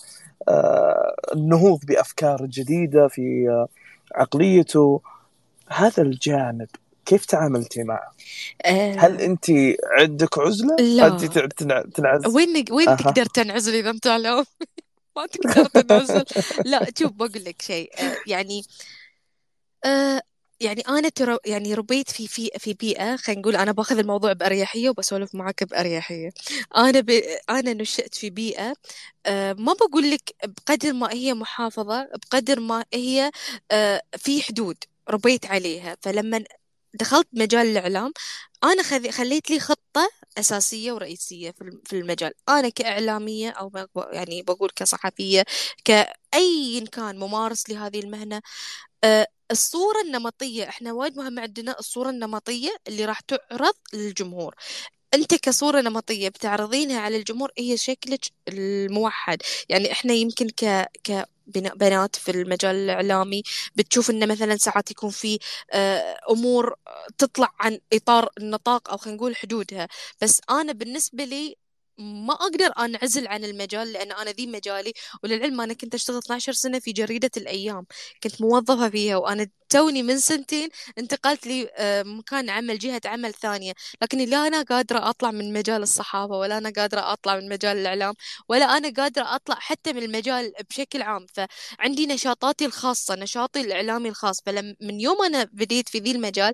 آه، بأفكار جديدة في عقليته هذا الجانب كيف تعاملتي معه؟ هل آه انت عندك عزلة؟ لا انت تنعزل؟ وين وين. تقدر تنعزل إذا تعلم ما تقدر تنعزل *laughs* لا شوف بقول لك شيء. آه يعني آه يعني أنا ترى يعني ربيت في في في بيئة خلينا نقول أنا بأخذ الموضوع بأريحية وبسولف معك بأريحية. أنا ب... أنا نشأت في بيئة آه ما بقول لك بقدر ما هي محافظة بقدر ما هي آه في حدود ربيت عليها. فلما دخلت مجال الإعلام أنا خذ- خليت لي خطة أساسية ورئيسية في الم- في المجال. أنا كإعلامية أو يعني بقول كصحفية كأي كان ممارس لهذه المهنة آه، الصورة النمطية إحنا وايد مهم عندنا الصورة النمطية اللي راح تعرض للجمهور. أنت كصورة نمطية بتعرضينها على الجمهور هي شكلك الموحد. يعني إحنا يمكن ك بنات في المجال الإعلامي بتشوف إنه مثلا ساعات يكون في آه، أمور تطلع عن إطار النطاق أو خلينا نقول حدودها. بس أنا بالنسبة لي ما أقدر أنعزل عن المجال لأن أنا ذي مجالي وللعلم أنا كنت أشتغل 12 سنة في جريدة الأيام. كنت موظفة فيها وأنا توني من سنتين انتقلت لي آه، مكان عمل جهة عمل ثانية. لكني لا أنا قادرة أطلع من مجال الصحافة ولا أنا قادرة أطلع من مجال الإعلام ولا أنا قادرة أطلع حتى من المجال بشكل عام. فعندي نشاطاتي الخاصة نشاطي الإعلامي الخاص. فلم من يوم أنا بديت في ذي المجال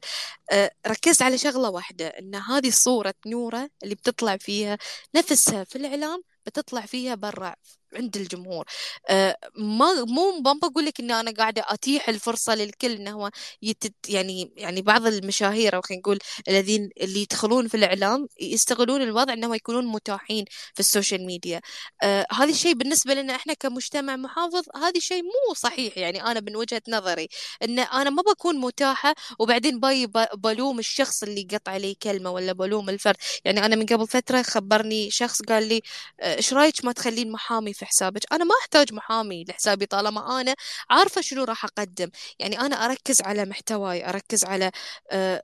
آه، ركزت على شغلة واحدة إن هذه صورة نورة اللي بتطلع فيها نفسها في الإعلام بتطلع فيها برا. عند الجمهور. آه، ما مو ما بقول لك ان أنا قاعدة أتيح الفرصة للكل إنه هو يتت يعني يعني بعض المشاهير أو خلينا نقول الذين اللي يدخلون في الإعلام يستغلون الوضع إنهم يكونون متاحين في ال social media. آه هذا الشيء بالنسبة لنا إحنا كمجتمع محافظ هذا الشيء مو صحيح. يعني أنا من وجهة نظري إن أنا ما بكون متاحة وبعدين باي بلوم الشخص اللي قطع علي كلمة ولا بلوم الفرد. يعني أنا من قبل فترة خبرني شخص قال لي آه، إيش رأيك ما تخلين محامي في حسابك. أنا ما أحتاج محامي لحسابي طالما أنا عارفة شنو راح أقدم. يعني أنا أركز على محتواي أركز على آه،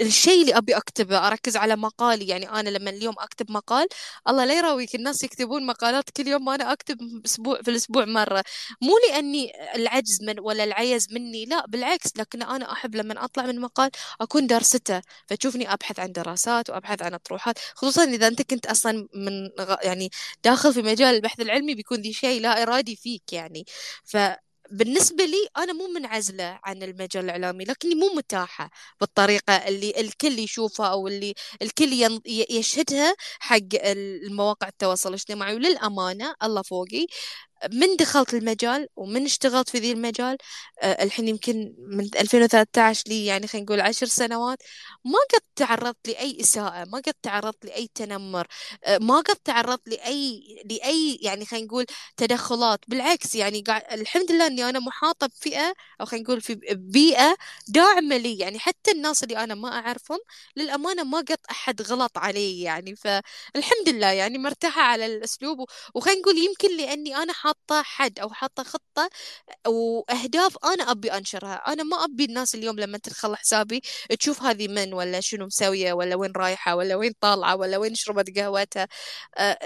الشيء اللي أبي أكتبه أركز على مقالي. يعني أنا لما اليوم أكتب مقال الله لا يراويك الناس يكتبون مقالات كل يوم وأنا أكتب أسبوع في الأسبوع مرة. مو لأني العجز من ولا العيز مني لا بالعكس. لكن أنا أحب لما أطلع من مقال أكون دارسته. فتشوفني أبحث عن دراسات وأبحث عن أطروحات. خصوصا إذا أنت كنت أصلا من يعني داخل في مجال البحث العلمي بيكون ذي شيء لا إرادي فيك يعني. ف بالنسبة لي أنا مو منعزلة عن المجال الإعلامي لكني مو متاحة بالطريقة اللي الكل يشوفها أو اللي الكل يشهدها حق المواقع التواصل الاجتماعي. وللأمانة الله فوقي من دخلت المجال ومن اشتغلت في ذي المجال آه، الحين يمكن من 2013 لي يعني خلينا نقول عشر سنوات ما قد تعرضت لأي إساءة ما قد تعرضت لأي تنمر آه، ما قد تعرضت لأي لأي يعني خلينا نقول تدخلات. بالعكس يعني قاعد الحمد لله إني أنا محاطة بفئة أو خلينا نقول في بيئة داعمة لي. يعني حتى الناس اللي أنا ما أعرفهم للأمانة ما قد أحد غلط علي يعني. فالحمد لله يعني مرتاحة على الأسلوب وخلينا نقول يمكن لأني أنا حاطة حد أو حاطة خطة وأهداف أنا أبي أنشرها. أنا ما أبي الناس اليوم لما تدخل حسابي تشوف هذه من ولا شنو مسوية ولا وين رايحة ولا وين طالعة ولا وين شربت قهوتها. آه،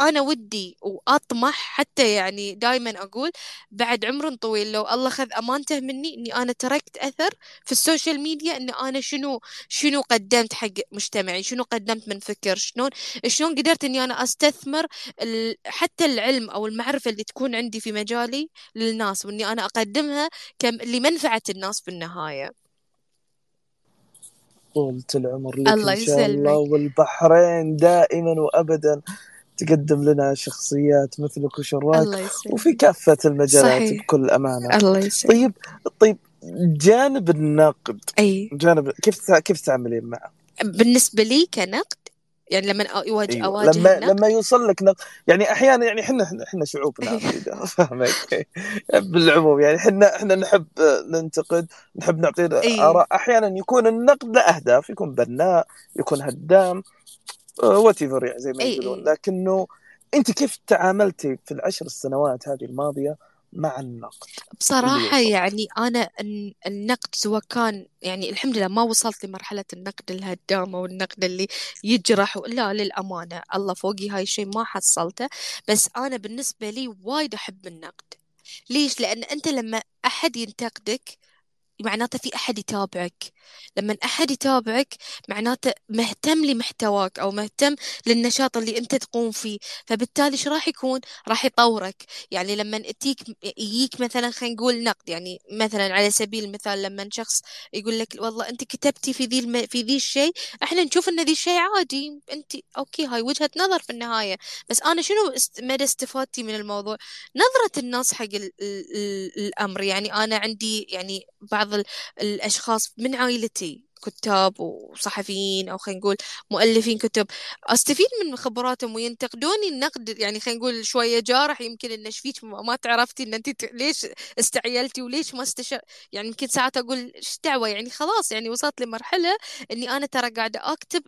أنا ودي وأطمح حتى يعني دائما أقول بعد عمر طويل لو الله خذ أمانته مني إني أنا تركت أثر في ال social media إن أنا شنو شنو قدمت حق مجتمعي شنو قدمت من فكر شلون شلون قدرت إني أنا أستثمر حتى العلم أو المعرفة اللي تكون عندي في مجالي للناس وإني أنا أقدمها كم لمنفعة الناس في النهاية طولة العمر لك الله إن شاء الله يسلمك. والبحرين دائما وأبدا تقدم لنا شخصيات مثلك وشراك الله وفي كافة المجالات صحيح. بكل أمانة. الله يسلمك. طيب طيب جانب النقد أي. جانب كيف كيف تتعاملين معه؟ بالنسبة لي كنقد يعني لما أواجه إيوه أواجه لما النقد لما يوصل لك نقد يعني أحيانا يعني إحنا إحنا شعوبنا *laughs* فاهمك *laughs* بالعموم يعني إحنا إحنا نحب ننتقد نحب نعطي اي آراء. أحيانا يكون النقد له أهداف يكون بناء يكون هدام وات يعني زي ما اي يقولون. اي لكنه أنت كيف تعاملتي في العشر السنوات هذه الماضية مع النقد. بصراحة يعني أنا الن- النقد سواء كان يعني الحمد لله ما وصلت لمرحلة النقد الهدام أو النقد اللي يجرح لا للأمانة الله فوقي هاي الشيء ما حصلته. بس أنا بالنسبة لي وايد أحب النقد. ليش؟ لأن أنت لما أحد ينتقدك معناته في أحد يتابعك. لما أحد يتابعك معناته مهتم لمحتواك أو مهتم للنشاط اللي أنت تقوم فيه. فبالتالي شو راح يكون؟ راح يطورك. يعني لما تجيك يجيك مثلا خلينا نقول نقد. يعني مثلا على سبيل المثال لما شخص يقول لك والله أنت كتبتي في ذي الم... في ذي الشيء إحنا نشوف إن ذي الشيء عادي. أنت okay هاي وجهة نظر في النهاية. بس أنا شنو است... مدى استفادتي من الموضوع؟ نظرة الناس حق ال... ال... الأمر. يعني أنا عندي يعني بعض الأشخاص من عائلتي كتاب وصحفيين أو خلينا نقول مؤلفين كتب أستفيد من خبراتهم وينتقدوني النقد؟ يعني خلينا نقول شوية جارح يمكن إن فيك؟ ما تعرفتي إن انت ليش استعيلتي وليش ما استشر يعني يمكن ساعات أقول إيش دعوة؟ يعني خلاص يعني وصلت لمرحلة إني أنا ترى قاعدة أكتب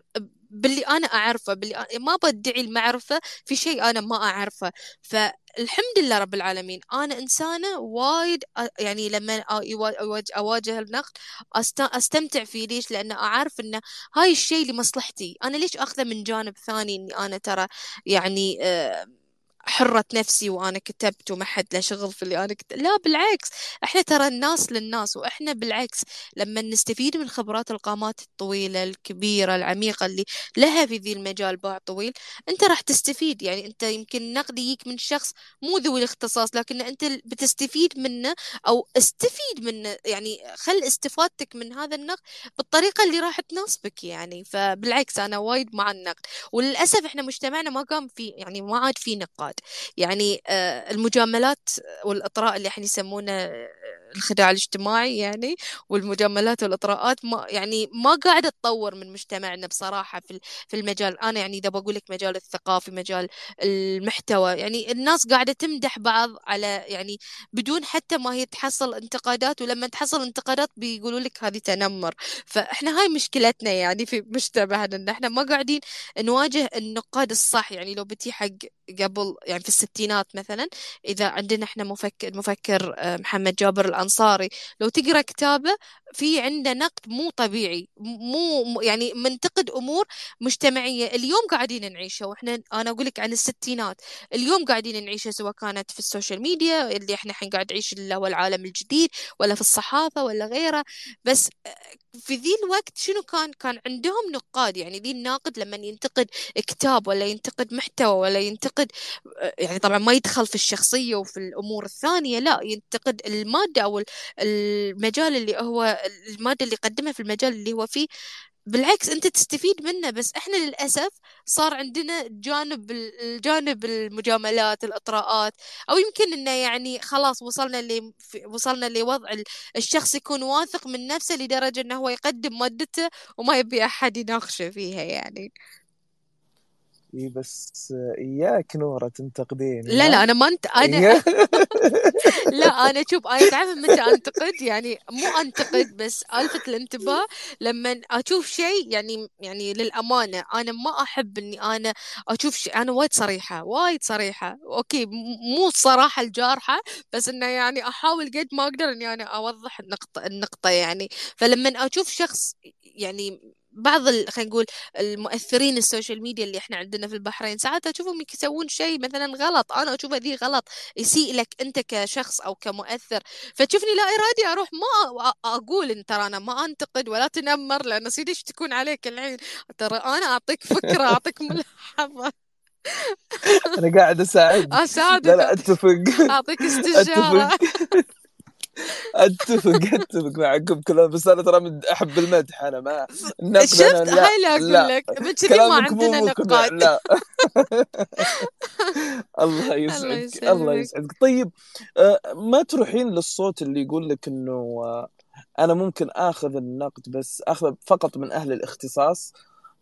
باللي أنا أعرفه باللي ما بدعي المعرفة في شيء أنا ما أعرفه. فالحمد لله رب العالمين أنا إنسانة وايد يعني لما أواجه النقد أستمتع فيه. ليش؟ لأن أعرف ان هاي الشيء لمصلحتي. أنا ليش أخذه من جانب ثاني إني أنا ترى يعني آه حرة نفسي وأنا كتبت وما حد له شغل في اللي أنا كتبت لا بالعكس إحنا ترى الناس للناس وإحنا بالعكس لما نستفيد من خبرات القامات الطويلة الكبيرة العميقة اللي لها في ذي المجال باع طويل أنت راح تستفيد. يعني أنت يمكن نقد يجيك من شخص مو ذوي الاختصاص لكن أنت بتستفيد منه أو استفيد منه. يعني خل استفادتك من هذا النقد بالطريقة اللي راح تناسبك يعني. فبالعكس أنا وايد مع النقد. وللأسف إحنا مجتمعنا ما قام في يعني ما عاد في نقاد. يعني آه، المجاملات والإطراء اللي إحنا يسمونه آه، الخداع الاجتماعي يعني والمجاملات والإطراءات ما يعني ما قاعدة تطور من مجتمعنا بصراحة في في المجال. أنا يعني إذا بقول لك مجال الثقافي مجال المحتوى يعني الناس قاعدة تمدح بعض على يعني بدون حتى ما هي تحصل انتقادات ولما تحصل انتقادات بيقولوا لك هذه تنمر. فإحنا هاي مشكلتنا يعني في مجتمعنا إن إحنا ما قاعدين نواجه النقاد الصح. يعني لو بتي حق قبل يعني في الستينات مثلا إذا عندنا إحنا مفكر المفكر آه، محمد جابر الأنصاري. لو تقرأ كتابه في عنده نقد مو طبيعي مو يعني منتقد أمور مجتمعية. اليوم قاعدين نعيشها وإحنا أنا أقول لك عن الستينات اليوم قاعدين نعيشها سواء كانت في ال social media اللي إحنا الحين قاعد نعيش اللي هو العالم الجديد ولا في الصحافة ولا غيره. بس آه، في ذي الوقت شنو كان؟ كان عندهم نقاد يعني ذي الناقد لما ينتقد كتاب ولا ينتقد محتوى ولا ينتقد يعني طبعا ما يدخل في الشخصية وفي الأمور الثانية لا ينتقد المادة أو المجال اللي هو المادة اللي يقدمها في المجال اللي هو فيه. بالعكس أنت تستفيد منه بس إحنا للأسف صار عندنا جانب الجانب المجاملات الإطراءات أو يمكن إنه يعني خلاص وصلنا ل وصلنا لوضع الشخص يكون واثق من نفسه لدرجة إنه هو يقدم مادته وما يبي أحد يناقشه فيها يعني. إي بس إياك نورة تنتقدين لا لا أنا ما انت أنا *laughs* لا أنا شوف أنا تعرف متى أنتقد يعني مو أنتقد بس ألفت الانتباه لما أشوف شيء يعني يعني للأمانة أنا ما أحب إني أنا أشوف شيء أنا وايد صريحة وايد صريحة okay مو الصراحه الجارحة بس إنه يعني أحاول قد ما أقدر إني أنا أوضح النقطة النقطة يعني فلما أشوف شخص يعني بعض خلينا نقول المؤثرين ال social media اللي إحنا عندنا في البحرين ساعات أشوفهم يسوون شيء مثلا غلط. أنا اشوفه ذي غلط يسيء لك أنت كشخص أو كمؤثر. فتشوفني لا إرادي أروح ما أقول إن ترى أنا ما أنتقد ولا تنمر لأن سيدي إيش تكون عليك الحين؟ ترى أنا أعطيك فكرة أعطيك ملاحظه أنا قاعد أساعد. *laughs* أساعدك. لا لا أتفق. أعطيك استشارة. *laughs* أتفق أتفق معكم. كلام بس أنا ترى أحب المدح. أنا ما النقد شفت؟ لا هاي لا أقول لك. كذي ما عندنا نقاد. لا. *laughs* الله يسعدك الله يسعدك. طيب آه، ما تروحين للصوت اللي يقول لك إنه آه، أنا ممكن آخذ النقد بس اخذه فقط من أهل الاختصاص؟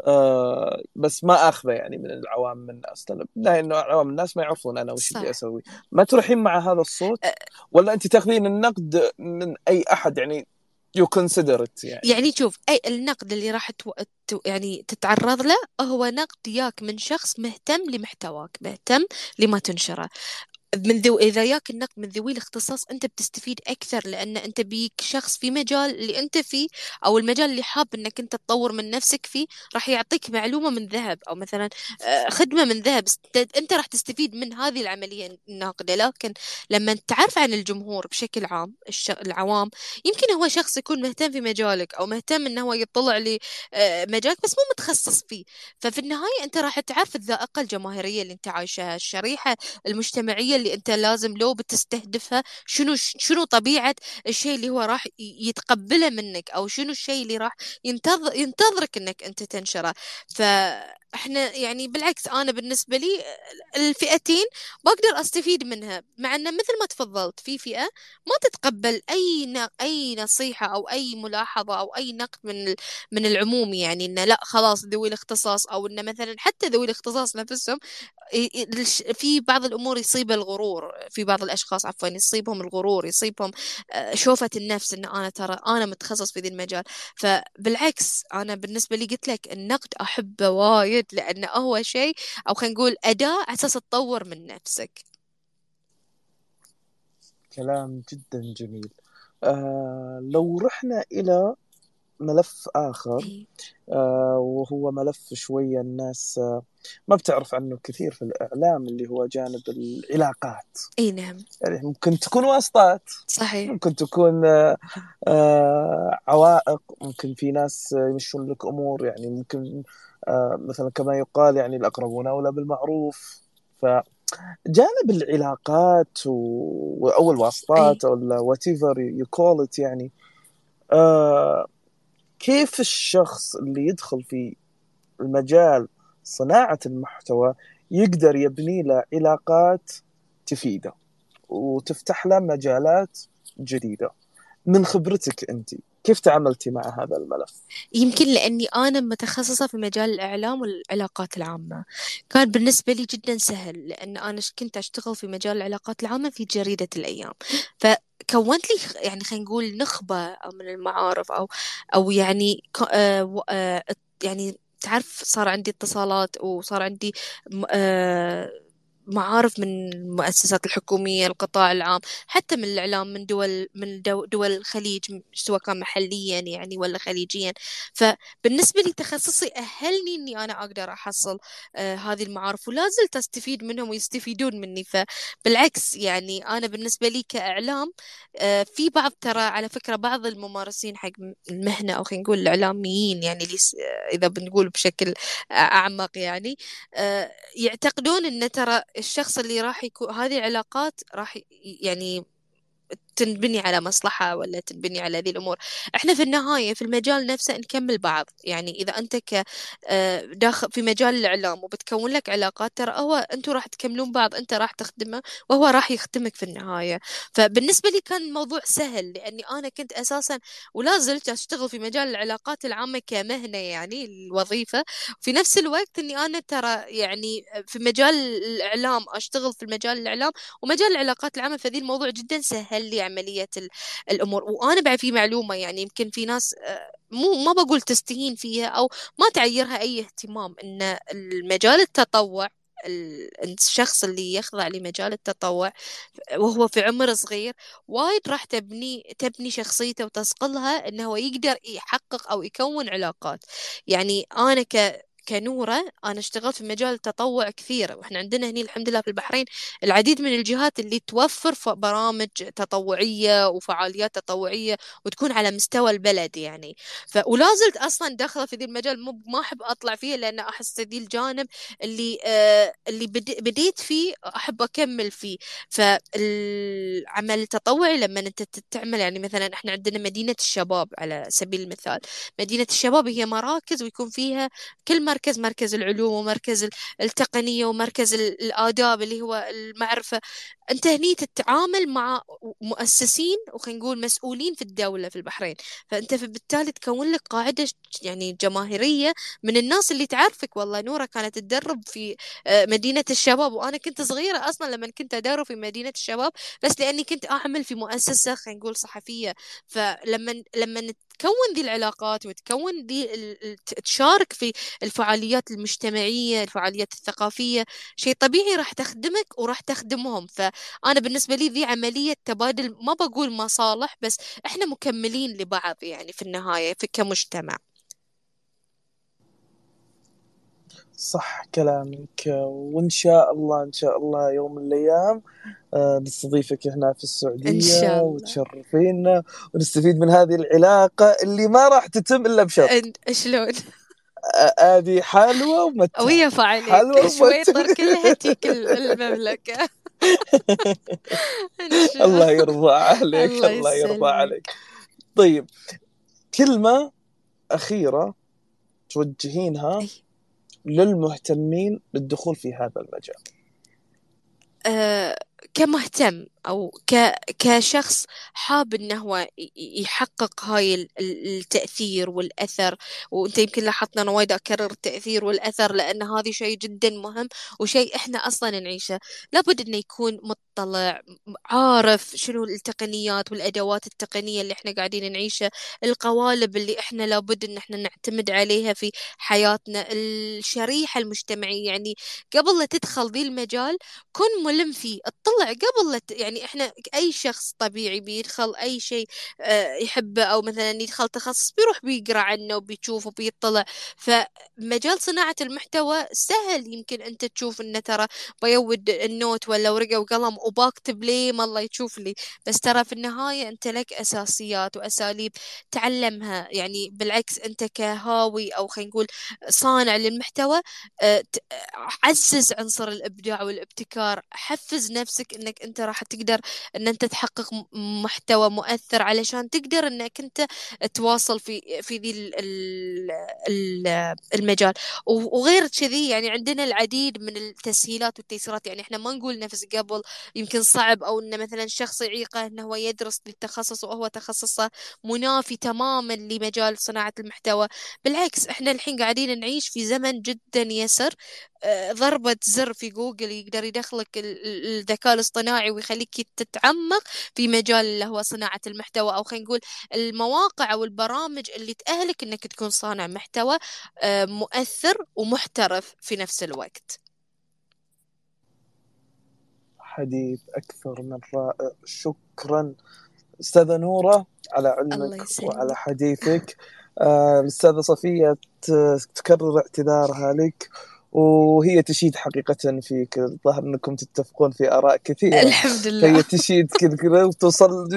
آه بس ما أخذه يعني من العوام من الناس. لأنه عوام الناس ما يعرفون أنا وش اللي أسوي. ما تروحين مع هذا الصوت؟ ولا أنت تاخذين النقد من أي أحد؟ يعني you consider يعني. يعني شوف أي النقد اللي راح تو... يعني تتعرض له هو نقد ياك من شخص مهتم لمحتواك مهتم لما تنشره. من ذو إذا ياك النقد من ذوي الاختصاص أنت بتستفيد أكثر لأن أنت بيك شخص في مجال اللي أنت فيه أو المجال اللي حاب أنك أنت تطور من نفسك فيه راح يعطيك معلومة من ذهب أو مثلا آه، خدمة من ذهب. أنت راح تستفيد من هذه العملية الناقدة. لكن لما تعرف عن الجمهور بشكل عام العوام يمكن هو شخص يكون مهتم في مجالك أو مهتم أنه هو يطلع لمجالك آه، بس مو متخصص فيه. ففي النهاية أنت راح تعرف الذائقة الجماهيرية اللي أنت عايشها الشريحة المجتمعية اللي أنت لازم لو بتستهدفها شنو شنو طبيعة الشيء اللي هو راح يتقبله منك أو شنو الشيء اللي راح ينتظر ينتظرك إنك أنت تنشره. فاحنا يعني بالعكس أنا بالنسبة لي الفئتين بقدر أستفيد منها مع ان مثل ما تفضلت في فئة ما تتقبل أي أي نصيحة أو أي ملاحظة أو أي نقد من من العموم يعني إنه لأ خلاص ذوي الاختصاص أو إنه مثلا حتى ذوي الاختصاص نفسهم في بعض الأمور يصيب الغرور في بعض الأشخاص عفوا يصيبهم الغرور يصيبهم آه، شوفة النفس إن أنا ترى أنا متخصص في ذي المجال. فبالعكس أنا بالنسبة لي قلت لك النقد أحبه وايد. لأنه هو شيء أو خلينا نقول أداة على أساس تطور من نفسك. كلام جدا جميل. آه لو رحنا إلى ملف آخر إيه. آه وهو ملف شوية الناس آه ما بتعرف عنه كثير في الإعلام اللي هو جانب العلاقات. اي نعم. يعني ممكن تكون واسطات صحيح. ممكن تكون آه آه عوائق ممكن في ناس يمشون لك أمور يعني ممكن آه مثلا كما يقال يعني الأقربون أولى بالمعروف. ف جانب العلاقات و... أو الواسطات أو whatever you call يعني آه كيف الشخص اللي يدخل في المجال صناعة المحتوى يقدر يبني له علاقات تفيدة وتفتح له مجالات جديدة من خبرتك أنت؟ كيف تعاملتي مع هذا الملف؟ يمكن لأني أنا متخصصة في مجال الإعلام والعلاقات العامة كان بالنسبة لي جدا سهل لأن أنا كنت أشتغل في مجال العلاقات العامة في جريدة الأيام فكونت لي يعني خلينا نقول نخبة من المعارف أو أو يعني آه، آه، يعني تعرف صار عندي اتصالات وصار عندي آه معارف من المؤسسات الحكومية القطاع العام حتى من الإعلام من دول من دول الخليج سواء كان محليا يعني ولا خليجيا. فبالنسبة لي تخصصي أهلني إني أنا أقدر أحصل آه هذه المعارف ولا زلت أستفيد منهم ويستفيدون مني. فبالعكس يعني أنا بالنسبة لي كإعلام آه في بعض ترى على فكرة بعض الممارسين حق المهنة أو خلينا نقول الإعلاميين يعني اللي إذا بنقول بشكل أعمق يعني آه يعتقدون إن ترى الشخص اللي راح يكون هذه العلاقات راح يعني تنبني على مصلحة ولا تنبني على ذي الأمور. إحنا في النهاية في المجال نفسه نكمل بعض. يعني إذا أنت ك آه، داخل في مجال الإعلام وبتكون لك علاقات ترى هو أنتوا راح تكملون بعض أنت راح تخدمه وهو راح يخدمك في النهاية. فبالنسبة لي كان الموضوع سهل لأني أنا كنت أساسا ولا زلت أشتغل في مجال العلاقات العامة كمهنة يعني الوظيفة. في نفس الوقت أني أنا ترى يعني في مجال الإعلام أشتغل في المجال الإعلام ومجال العلاقات العامة فذي الموضوع جدا سهل. لي عملية الأمور. وأنا بعد في معلومة يعني يمكن في ناس آه، مو ما بقول تستهين فيها أو ما تعيرها أي اهتمام إن المجال التطوع الشخص اللي يخضع لمجال التطوع وهو في عمر صغير وايد راح تبني تبني شخصيته وتصقلها إنه هو يقدر يحقق أو يكون علاقات. يعني أنا ك كنورة أنا اشتغلت في مجال التطوع كثير وإحنا عندنا هني الحمد لله في البحرين العديد من الجهات اللي توفر برامج تطوعية وفعاليات تطوعية وتكون على مستوى البلد يعني. ف... ولا زلت أصلا داخلة في ذي المجال مو ما أحب أطلع فيه لأن أحس ذي الجانب اللي آه اللي بدي... بديت فيه أحب أكمل فيه. فالعمل التطوعي لما أنت تعمل يعني مثلا إحنا عندنا مدينة الشباب على سبيل المثال. مدينة الشباب هي مراكز ويكون فيها كل مركز مركز مركز العلوم ومركز التقنية ومركز الآداب اللي هو المعرفة. أنت هني تتعامل مع مؤسسين وخلينا نقول مسؤولين في الدولة في البحرين. فأنت بالتالي تكون لك قاعدة يعني جماهيرية من الناس اللي تعرفك. والله نورة كانت تدرب في آه، مدينة الشباب. وأنا كنت صغيرة أصلا لما كنت أدرب في مدينة الشباب بس لأني كنت أعمل في مؤسسة خلينا نقول صحفية. فلما لما تكون ذي العلاقات وتكون ذي تشارك في الفعاليات المجتمعية الفعاليات الثقافية شيء طبيعي راح تخدمك وراح تخدمهم. فأنا بالنسبة لي ذي عملية تبادل ما بقول مصالح بس إحنا مكملين لبعض يعني في النهاية في كمجتمع. صح كلامك. وإن شاء الله إن شاء الله يوم من الأيام آه، نستضيفك هنا في السعودية إن شاء الله. وتشرفينا ونستفيد من هذه العلاقة اللي ما راح تتم إلا بشرط. شلون؟ هذه حلوة ومتعة. ويا عليك حلوة شوي كلها تيك *laughs* المملكة. الله يرضى عليك الله, الله يرضى عليك. طيب كلمة أخيرة توجهينها للمهتمين بالدخول في هذا المجال. أه كمهتم أو. كشخص حاب إنه هو يحقق هاي التأثير والأثر وأنت يمكن لاحظت أنا وايد أكرر التأثير والأثر لأن هذا شيء جدا مهم وشيء إحنا أصلا نعيشه لابد إنه يكون مطلع عارف شنو التقنيات والأدوات التقنية اللي إحنا قاعدين نعيشها القوالب اللي إحنا لابد إن إحنا نعتمد عليها في حياتنا الشريحة المجتمعية يعني قبل لا تدخل ذي المجال كن ملم فيه اطلع قبل يعني إحنا أي شخص طبيعي بيدخل أي شيء يحبه أو مثلا يدخل تخصص بيروح بيقرأ عنه وبيشوف وبيطلع. فمجال صناعة المحتوى سهل يمكن أنت تشوف إنه ترى بيود النوت ولا ورقة وقلم وبكتب ليه ما الله يشوف لي. بس ترى في النهاية أنت لك أساسيات وأساليب تعلمها. يعني بالعكس أنت كهاوي أو خلينا نقول صانع للمحتوى عزز عنصر الإبداع والابتكار. حفز نفسك إنك أنت راح تقدر إن أنت تحقق محتوى مؤثر علشان تقدر إنك أنت تواصل في في ذي المجال. وغير كذي يعني عندنا العديد من التسهيلات والتيسيرات. يعني إحنا ما نقول نفس قبل يمكن صعب أو إن مثلا شخص يعيقه إنه هو يدرس للتخصص وهو تخصصه منافي تماما لمجال صناعة المحتوى. بالعكس إحنا الحين قاعدين نعيش في زمن جدا يسر. ضربة زر في جوجل يقدر يدخلك الذكاء الاصطناعي ويخليك تتعمق في مجال اللي هو صناعة المحتوى. أو خلينا نقول المواقع أو البرامج اللي تأهلك إنك تكون صانع محتوى آه، مؤثر ومحترف في نفس الوقت. حديث أكثر من رائع. شكرا أستاذة نورة على علمك وعلى حديثك. آه، الأستاذة صفية تكرر اعتذارها لك. وهي تشيد حقيقة فيك الظاهر أنكم تتفقون في آراء كثيرة. الحمد لله. هي تشيد كذا وتوصل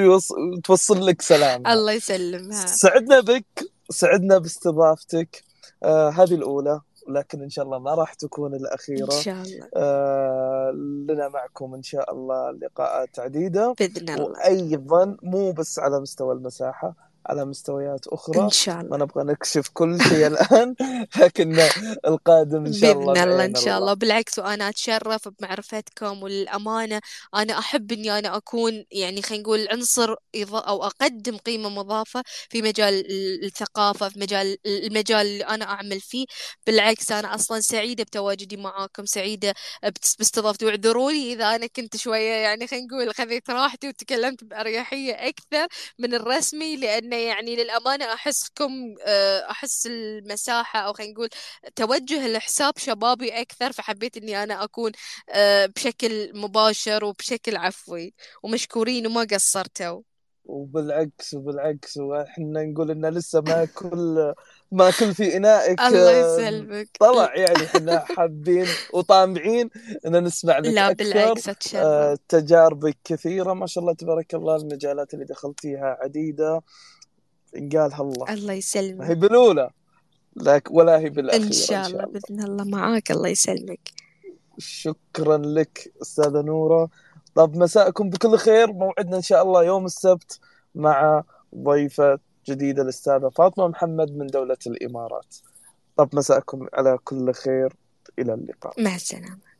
توصل لك سلام. الله يسلمها. سعدنا بك سعدنا باستضافتك. آه هذه الأولى لكن إن شاء الله ما راح تكون الأخيرة. إن شاء الله. آه لنا معكم إن شاء الله لقاءات عديدة. بإذن الله. وأيضا مو بس على مستوى المساحة على مستويات أخرى. إن شاء الله. ما نبغى نكشف كل شيء الآن *laughs* لكن القادم إن شاء الله بإذن الله إن شاء الله. بالعكس وأنا أتشرف بمعرفتكم والأمانة. أنا أحب إني أنا أكون يعني خلينا نقول عنصر أو أقدم قيمة مضافة في مجال الثقافة في مجال المجال اللي أنا أعمل فيه. بالعكس أنا أصلا سعيدة بتواجدي معاكم سعيدة باستضافتي. واعذروني إذا أنا كنت شوية يعني خلينا نقول خذيت راحتي وتكلمت بأريحية أكثر من الرسمي لأن إنه يعني للأمانة أحسكم آه، أحس المساحة أو خلينا نقول توجه لحساب شبابي أكثر فحبيت إني أنا أكون آه، بشكل مباشر وبشكل عفوي ومشكورين وما قصرتوا. وبالعكس وبالعكس وإحنا نقول انه لسه ما كل ما كل في إنائك الله يسلمك. طلع. يعني إحنا حابين وطامعين إن نسمع لك لا أكثر. بالعكس اتشرف آه تجاربك كثيرة. ما شاء الله تبارك الله المجالات اللي دخلتيها عديدة. قالها الله. الله يسلمك. هي بالأولى. لك ولا هي بالأخيرة إن شاء الله. بإذن الله. معاك الله يسلمك. شكرا لك أستاذة نورة. طب مساءكم بكل خير. موعدنا إن شاء الله يوم السبت مع ضيفة جديدة الأستاذة فاطمة محمد من دولة الإمارات. طب مساءكم على كل خير. إلى اللقاء. مع السلامة.